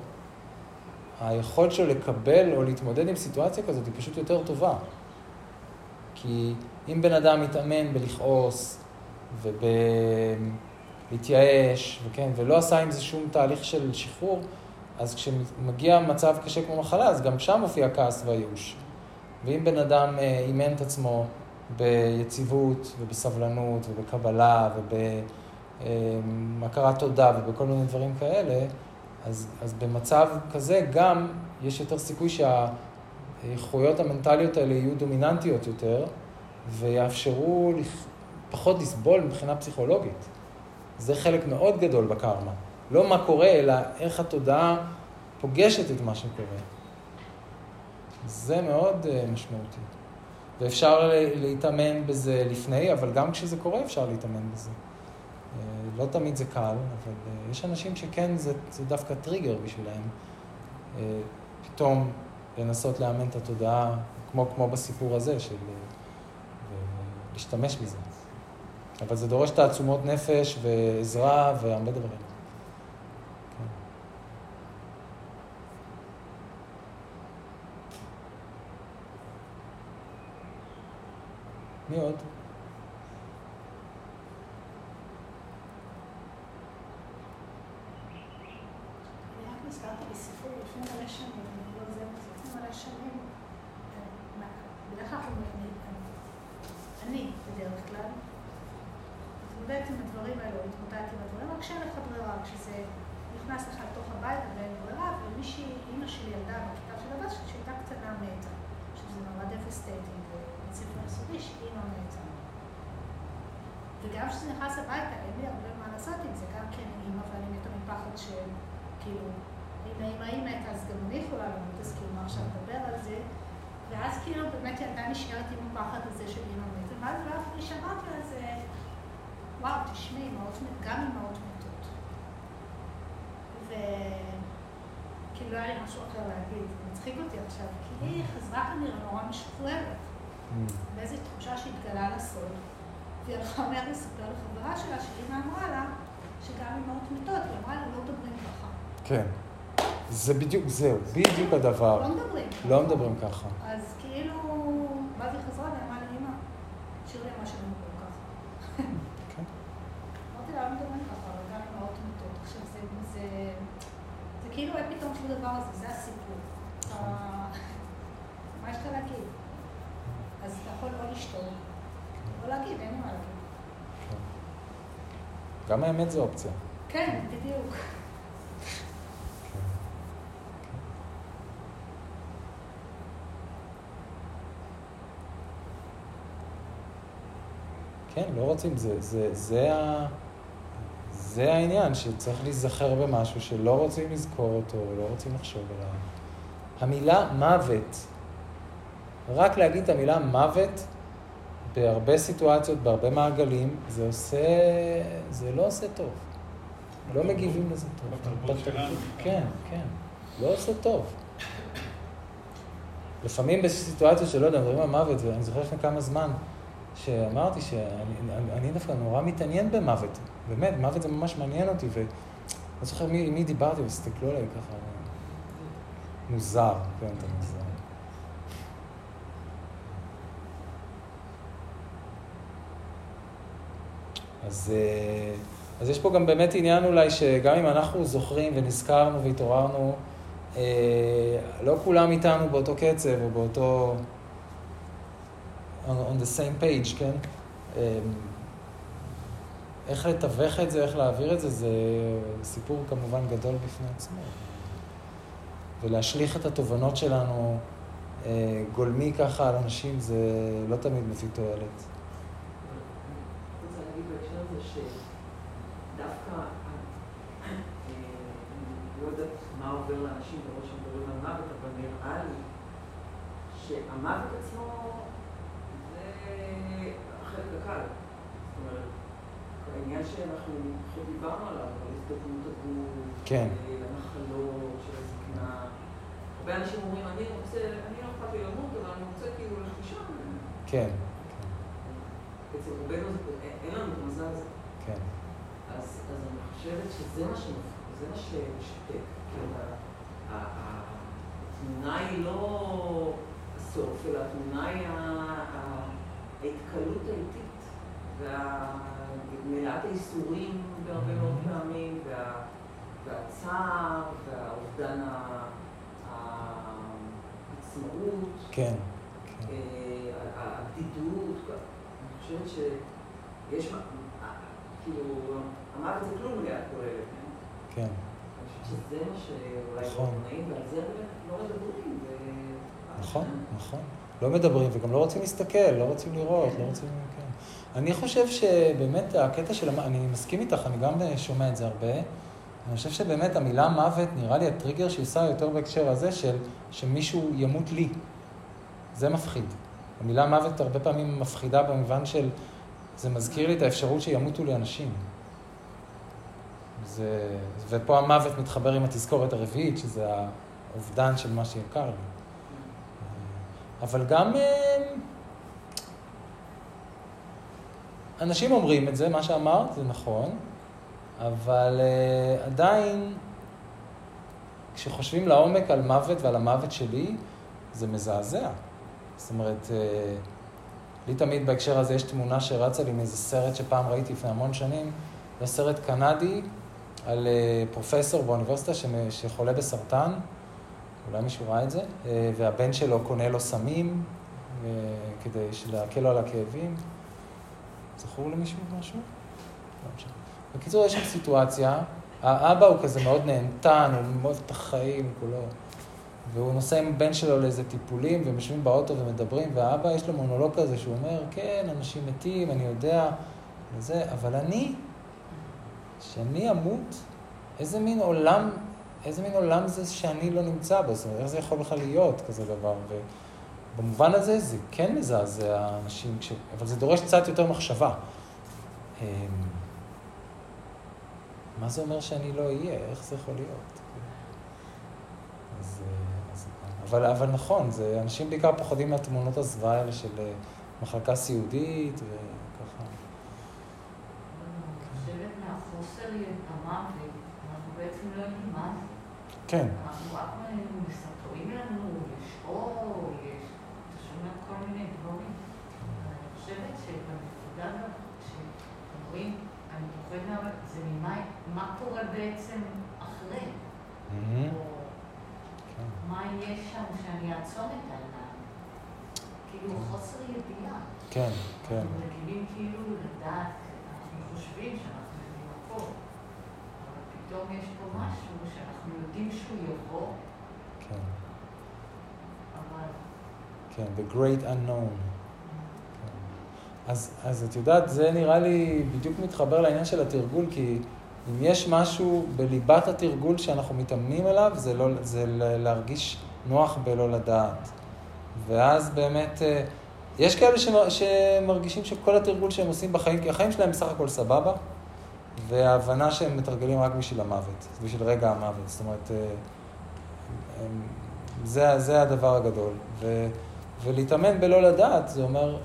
היכולת שלו לקבל או להתמודד עם סיטואציה כזאת היא פשוט יותר טובה. כי אם בן אדם מתאמן בלכעוס ובלהתייאש, וכן, ולא עשה עם זה שום תהליך של שחרור, אז כשמגיע מצב קשה כמו מחלה, אז גם שם מופיע כעס והייאוש. ואם בן אדם אה, אימן את עצמו ביציבות ובסבלנות ובקבלה ובהכרת תודה ובכל מיני דברים כאלה, אז, אז במצב כזה גם יש יותר סיכוי שהאיכויות המנטליות האלה יהיו דומיננטיות יותר, ויאפשרו פחות לסבול מבחינה פסיכולוגית. זה חלק מאוד גדול בקרמה. לא מה קורה, אלא איך התודעה פוגשת את מה שקורה. זה מאוד אה, משמעותי. ואפשר להתאמן בזה לפני, אבל גם כשזה קורה אפשר להתאמן בזה. אה, לא תמיד זה קל, אבל אה, יש אנשים שכן, זה, זה דווקא טריגר בשבילם. פתאום לנסות לאמן את התודעה, כמו, כמו בסיפור הזה, של להשתמש בזה. אבל זה דורש תעצומות נפש ועזרה והרבה דברים. מי עוד? וגם כשזה נכנס הביתה, אין לי הרבה מה לעשות עם זה, גם כן אימא ואני מתה מפחד של, כאילו, אם האמא היא מתה, אז גם אני יכולה למות, אז כאילו, מה עכשיו לדבר על זה? ואז כאילו באמת ילדה נשארת עם הפחד הזה של אימא מתה, ואז לא אף שמעתי על זה, וואו, תשמעי, גם אימהות מתות. וכאילו לא היה לי משהו אחר להגיד, זה מצחיק אותי עכשיו, כי היא חזרה כנראה נורא משוחררת, באיזו mm. תחושה שהתגלה לסוד. והיא הלכה מיד לספר לחברה שלה, שאימא אמרה לה, שגם אמהות מתות, היא אמרה לה, לא מדברים ככה. כן. זה בדיוק, זהו, בדיוק הדבר. לא מדברים. לא מדברים ככה. אז כאילו, ואז היא חזרה ואמרה לי, אמא, תשאיר לי מה שלא מדברים ככה. כן. אמרתי לה, לא מדברים ככה, אבל גם אמהות מתות. עכשיו, זה, זה כאילו אין פתאום שום דבר הזה, זה הסיפור. מה יש לך להגיד? אז אתה יכול לא לשתות. או להגיד, אין מה להגיד. גם האמת זה אופציה. כן, בדיוק. כן, לא רוצים, זה, זה, זה, ה, זה העניין, שצריך להיזכר במשהו שלא רוצים לזכור אותו, לא רוצים לחשוב עליו. המילה מוות, רק להגיד את המילה מוות, בהרבה סיטואציות, בהרבה מעגלים, זה עושה, זה לא עושה טוב. לא מגיבים לזה טוב. בתרבות שלנו. כן, כן. לא עושה טוב. לפעמים בסיטואציות שלא יודע, מדברים על מוות, ואני זוכר לפני כמה זמן, שאמרתי שאני דווקא נורא מתעניין במוות. באמת, מוות זה ממש מעניין אותי, ואני זוכר מי, מי דיברתי, והסתכלו עליי ככה, מוזר, כן, אתה מוזר. אז, אה, אז יש פה גם באמת עניין אולי שגם אם אנחנו זוכרים ונזכרנו והתעוררנו, אה, לא כולם איתנו באותו קצב או באותו... on, on the same page, כן? אה, איך לתווך את זה, איך להעביר את זה, זה סיפור כמובן גדול בפני עצמו. ולהשליך את התובנות שלנו גולמי ככה על אנשים, זה לא תמיד מביא תועלת. שהמוות עצמו הקל. זאת אומרת, העניין שאנחנו עכשיו דיברנו עליו, על הזדקנות הגוף, כן. למחלות של הזקנה. הרבה אנשים אומרים, אני רוצה, אני לא אכפת לי למות, אבל אני רוצה כאילו ללכת כן. אצל רובנו אין לנו את המזל הזה. כן. אז אני חושבת שזה מה זה מה שמשתק. כאילו, התמונה היא לא... הסוף, אלא התמונה היא ההתקלות האיטית ומלאת הייסורים בהרבה מאוד. פעמים, והצער והאובדן העצמאות. כן. אה, הבדידות. אני חושבת שיש, כאילו, המוות זה כלום ליד כל אלה, כן? כן. אני חושבת שזה מה שאולי לא נכון. נעים, ועל זה לא מדברים. נכון, נכון. לא מדברים וגם לא רוצים להסתכל, לא רוצים לראות, לא רוצים... כן. אני חושב שבאמת הקטע של... אני מסכים איתך, אני גם שומע את זה הרבה. אני חושב שבאמת המילה מוות, נראה לי הטריגר שעושה יותר בהקשר הזה של שמישהו ימות לי. זה מפחיד. המילה מוות הרבה פעמים מפחידה במובן של, זה מזכיר לי את האפשרות שימותו לי אנשים. זה, ופה המוות מתחבר עם התזכורת הרביעית, שזה האובדן של מה שיקר לי. אבל גם אה, אנשים אומרים את זה, מה שאמרת, זה נכון, אבל uh, עדיין, כשחושבים לעומק על מוות ועל המוות שלי, זה מזעזע. זאת אומרת, uh, לי תמיד בהקשר הזה יש תמונה שרצה לי מאיזה סרט שפעם ראיתי לפני המון שנים, זה סרט קנדי על uh, פרופסור באוניברסיטה שחולה בסרטן, אולי מישהו ראה את זה, uh, והבן שלו קונה לו סמים uh, כדי להקל לו על הכאבים. זכור למישהו משהו? לא משנה. בקיצור, יש שם סיטואציה, האבא הוא כזה מאוד נהנתן, הוא מאוד את החיים כולו, והוא נוסע עם הבן שלו לאיזה טיפולים, והם יושבים באוטו ומדברים, והאבא יש לו מונולוג כזה שהוא אומר, כן, אנשים מתים, אני יודע, וזה, אבל אני, שאני אמות, איזה מין עולם, איזה מין עולם זה שאני לא נמצא בו, זאת אומרת, איך זה יכול בכלל להיות כזה דבר, ובמובן הזה זה כן מזעזע אנשים, כש... אבל זה דורש קצת יותר מחשבה. אמ, מה זה אומר שאני לא אהיה? איך זה יכול להיות? אז, אז, אבל, אבל נכון, זה, אנשים בעיקר פוחדים מהתמונות הזוועה האלה של אה, מחלקה סיעודית וככה. כן. אנחנו רק מספרים לנו, יש אור, יש, אתה שומע כל מיני דברים. אני חושבת שבנקודה גם, כשאתם רואים, אני פוחד זה ממה... מה קורה בעצם אחרי? Mm-hmm. או כן. מה יש שם שאני אעצום את העיניים? כאילו כן. חוסר ידיעה. כן, כן. אנחנו רגילים כאילו לדעת, אנחנו חושבים שאנחנו יודעים הכל, אבל פתאום יש פה משהו שאנחנו יודעים שהוא יבוא. כן. אבל... כן, the great unknown. אז, אז את יודעת, זה נראה לי בדיוק מתחבר לעניין של התרגול, כי אם יש משהו בליבת התרגול שאנחנו מתאמנים אליו, זה, לא, זה להרגיש נוח בלא לדעת. ואז באמת, אה, יש כאלה שמרגישים שכל התרגול שהם עושים בחיים, כי החיים שלהם בסך הכל סבבה, וההבנה שהם מתרגלים רק בשביל המוות, בשביל רגע המוות. זאת אומרת, אה, זה, זה הדבר הגדול. ו, ולהתאמן בלא לדעת, זה אומר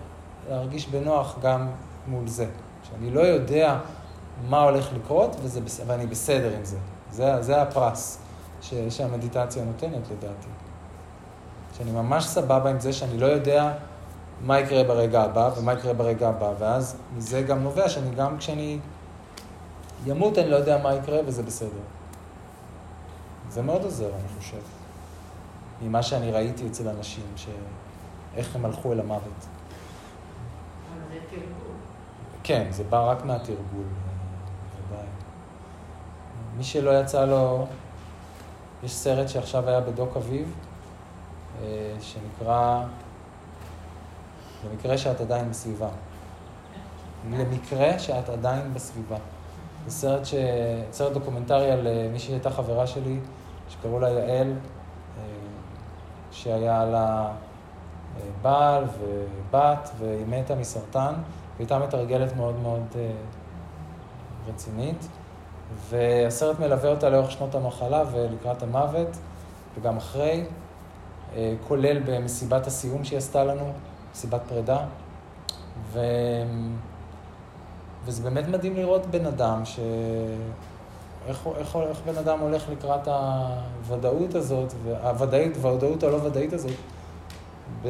להרגיש בנוח גם מול זה. שאני לא יודע... מה הולך לקרות, וזה, ואני בסדר עם זה. זה, זה הפרס ש, שהמדיטציה נותנת לדעתי. שאני ממש סבבה עם זה שאני לא יודע מה יקרה ברגע הבא ומה יקרה ברגע הבא, ואז מזה גם נובע שאני גם כשאני ימות אני לא יודע מה יקרה וזה בסדר. זה מאוד עוזר, אני חושב, ממה שאני ראיתי אצל אנשים, ש... איך הם הלכו אל המוות. כן, זה בא רק מהתרגול. מי שלא יצא לו, יש סרט שעכשיו היה בדוקאביב, אה, שנקרא למקרה שאת עדיין בסביבה. למקרה שאת עדיין בסביבה. זה סרט, ש... סרט דוקומנטרי על אה, מישהי שהייתה חברה שלי, שקראו לה יעל, אה, שהיה לה בעל ובת, והיא מתה מסרטן, והייתה מתרגלת מאוד מאוד רצינית. והסרט מלווה אותה לאורך שנות המחלה ולקראת המוות, וגם אחרי, אה, כולל במסיבת הסיום שהיא עשתה לנו, מסיבת פרידה. ו... וזה באמת מדהים לראות בן אדם, ש... איך, איך, איך בן אדם הולך לקראת הוודאות הזאת, הוודאית, והוודאות הלא ודאית הזאת, ב...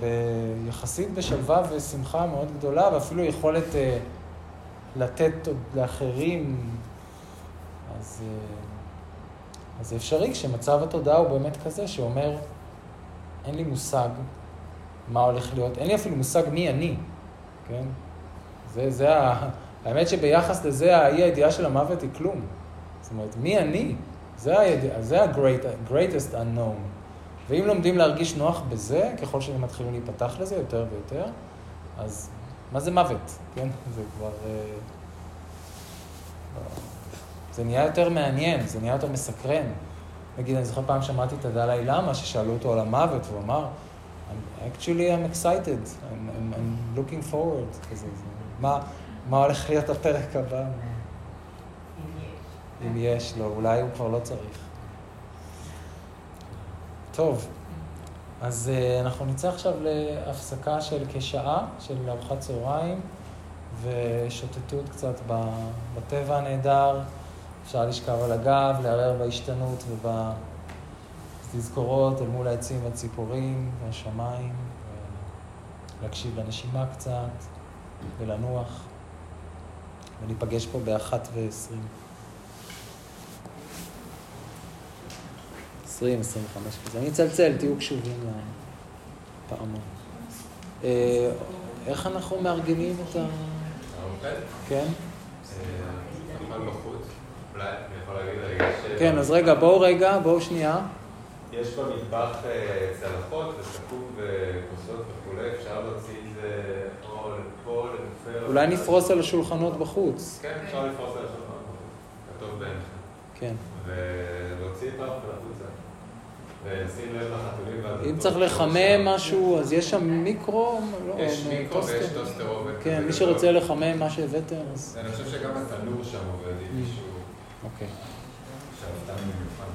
ביחסית בשלווה ושמחה מאוד גדולה, ואפילו יכולת uh, לתת לאחרים אז, אה, אז זה אפשרי כשמצב התודעה הוא באמת כזה שאומר, אין לי מושג מה הולך להיות, אין לי אפילו מושג מי אני, כן? זה, זה ה... האמת שביחס לזה, האי הידיעה של המוות היא כלום. זאת אומרת, מי אני? זה, הידיע, זה ה-great, greatest unknown. ואם לומדים להרגיש נוח בזה, ככל שהם מתחילים להיפתח לזה יותר ויותר, אז מה זה מוות, כן? זה כבר... אה, זה נהיה יותר מעניין, זה נהיה יותר מסקרן. נגיד, אני זוכר פעם שמעתי את הדלאי למה, ששאלו אותו על המוות, והוא אמר, actually I'm excited, I'm, I'm, I'm looking forward, כזה, זה, מה, מה הולך להיות הפרק הבא? אם יש לו, אולי הוא כבר לא צריך. טוב, אז uh, אנחנו נצא עכשיו להפסקה של כשעה, של ארוחת צהריים, ושוטטות קצת בטבע הנהדר. אפשר לשכב על הגב, לערער בהשתנות ובתזכורות אל מול העצים והציפורים והשמיים, להקשיב לנשימה קצת ולנוח, וניפגש פה באחת ועשרים. עשרים, עשרים וחמש כזה. אני אצלצל, תהיו קשובים לפעמון. אה, איך אנחנו מארגנים את ה... כן? אה, אולי אני יכול להגיד רגע ש... כן, אז רגע, בואו רגע, בואו שנייה. יש במטבח אה, צלחות וסכו"ם וכוסות וכולי, אפשר להוציא את זה או לפה, לנופר. אולי נפרוס על השולחנות בחוץ. כן, אפשר לפרוס על השולחנות בחוץ. כתוב בעיניכם. כן. ולהוציא את האוכל החוצה. אם צריך לחמם משהו, אז יש שם מיקרו? לא, יש מיקרו ויש טוסטר אובן. כן, מי שרוצה לחמם מה שהבאתם, אז... אני חושב שגם התנור שם עובד עם מישהו. אוקיי. שאפתן במיוחד.